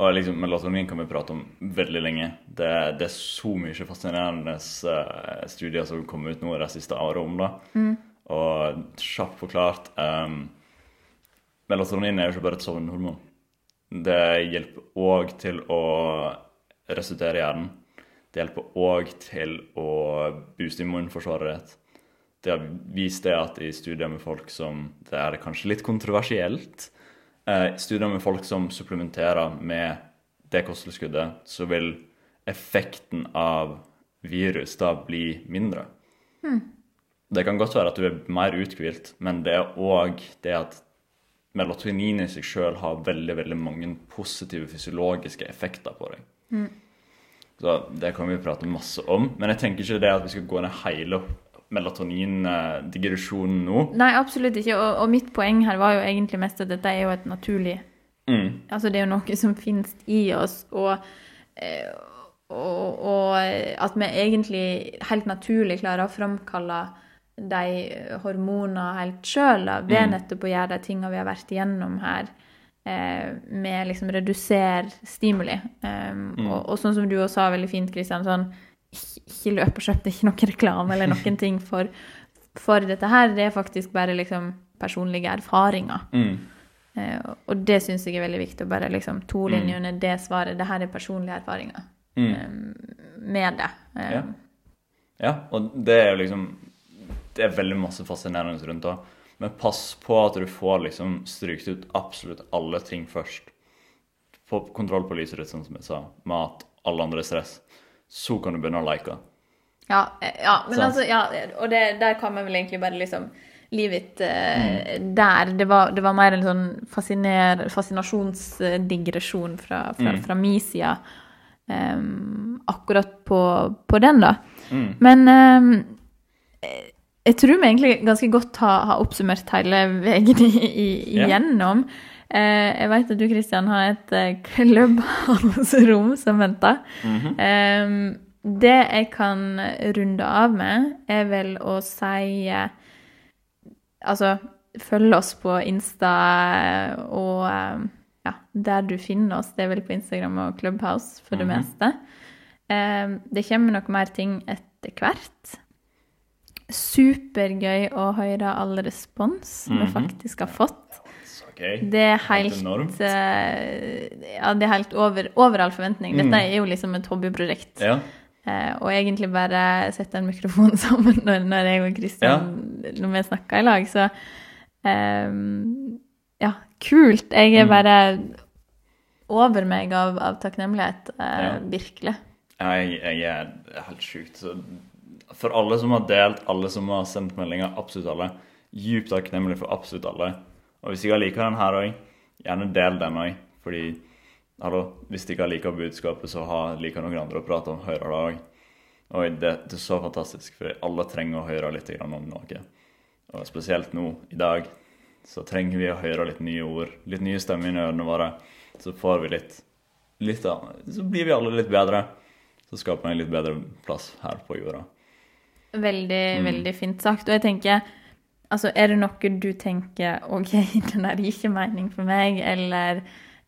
Og liksom, melatonin kan vi prate om veldig lenge. Det, det er så mye fascinerende eh, studier som kom ut nå de siste årene om det. Og kjapt forklart um, Melatonin er jo ikke bare et sovnhormon. Det hjelper òg til å restituere hjernen. Det hjelper òg til å booste immunforsvaret ditt. Det har vist det at i studier med folk som Det er kanskje litt kontroversielt. Eh, studier med folk som supplementerer med det kosttilskuddet, så vil effekten av virus da bli mindre. Det kan godt være at du er mer uthvilt, men det er òg det at melatonin i seg sjøl har veldig veldig mange positive fysiologiske effekter på deg. Så det kan vi prate masse om. Men jeg tenker ikke det at vi skal gå ned hele melatonindigresjonen nå. Nei, absolutt ikke. Og, og mitt poeng her var jo egentlig mest at dette er jo et naturlig Mm. Altså, det er jo noe som finnes i oss, og, eh, og, og at vi egentlig helt naturlig klarer å framkalle de hormonene helt sjøl ved Mm. nettopp å gjøre de tingene vi har vært igjennom her, eh, med liksom redusere stimuli. Um, Mm. og, og sånn som du også sa veldig fint, Kristian, sånn ikke, løp og kjøp, det er ikke noen reklame eller noen ting for, for dette her. Det er faktisk bare liksom personlige erfaringer. Mm. Eh, og det syns jeg er veldig viktig. å bare liksom To linjer under det svaret. Det her er personlige erfaringer Mm. eh, med det. Eh, Ja. Ja, og det er jo liksom Det er veldig masse fascinerende rundt det. Men pass på at du får liksom strykt ut absolutt alle ting først. Få kontroll på lyset ditt, sånn som jeg sa. Mat, alle andre stress. Så kan du begynne å like. Ja, eh, ja, men altså, ja, og det, der kan vi vel egentlig bare liksom Livet eh, Mm. der. Det var, det var mer en sånn fasciner, fascinasjonsdigresjon fra, fra, Mm. fra min side. Um, akkurat på, på den, da. Mm. Men um, jeg tror vi egentlig ganske godt har, har oppsummert hele veien igjennom. Eh, jeg vet at du, Kristian, har et klubbhandelsrom klubbhalsrom som venter. Mm -hmm. det jeg kan runde av med, er vel å si eh, Altså, følg oss på Insta eh, og eh, ja, der du finner oss. Det er vel på Instagram og Clubhouse for det Mhm. meste. Eh, det kommer nok mer ting etter hvert. Supergøy å høre all respons vi Mhm. faktisk har fått. Gøy. Det er Helt helt eh, Ja, det er helt over, over all forventning. Dette Mm. er jo liksom et hobbyprosjekt. Ja. Eh, og egentlig bare sette en mikrofon sammen når, når jeg og Kristian når vi snakker i lag. Så eh, ja, kult. Jeg er Mm. bare over meg av, av takknemlighet. Eh, Ja. Virkelig. Jeg, jeg er helt sjukt. Så For alle som har delt, alle som har sendt meldinger, absolutt alle, djupt takknemlig for absolutt alle. Og hvis dere liker den her òg, gjerne del den òg. Fordi hallo, hvis dere liker budskapet, så har, liker noen andre å prate om, hører det òg. Og det, det er så fantastisk, for alle trenger å høre litt om noe. Og spesielt nå, i dag, så trenger vi å høre litt nye ord, litt nye stemmer i ørene våre. Så får vi litt, litt av, Så blir vi alle litt bedre. Så skaper vi en litt bedre plass her på jorda. Veldig, Mm. veldig fint sagt. Og jeg tenker Altså, er det noe du tenker OK, den der gir ikke mening for meg, eller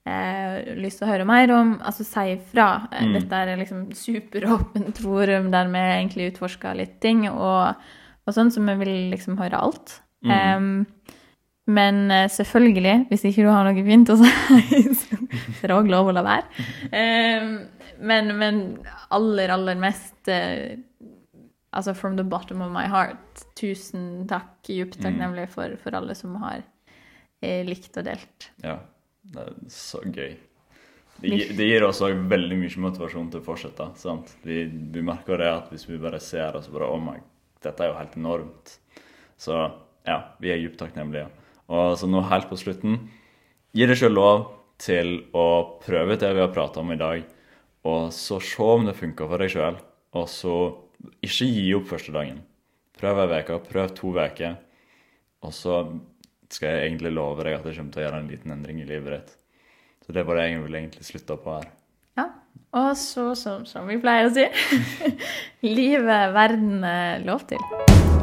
eh, lyst til å høre mer om, altså si ifra. Eh, Mm. Dette er liksom superåpent forum der vi egentlig utforsker litt ting, og, og sånn, så vi vil liksom høre alt. Mm. Um, men eh, selvfølgelig, hvis ikke du har noe fint å si, så er det òg lov å la være. Um, men, men aller, aller mest eh, Altså from the bottom of my heart. Tusen takk. Djupt Mm. takknemlig for, for alle som har eh, likt og delt. Ja, det er så gøy. Det, det gir oss òg veldig mye motivasjon til å fortsette. sant? Vi, vi merker det at hvis vi bare ser oss bare Oh my, dette er jo helt enormt. Så ja, vi er dypt takknemlige. Og så nå helt på slutten Gi deg selv lov til å prøve det vi har prata om i dag, og så se om det funker for deg sjøl. Og så ikke gi opp første dagen. Prøv ei uke, prøv to uker. Og så skal jeg egentlig love deg at jeg kommer til å gjøre en liten endring i livet ditt. Så det var det jeg ville egentlig slutta på her. Ja. Og så, som, som vi pleier å si Livet verden eh, lov til.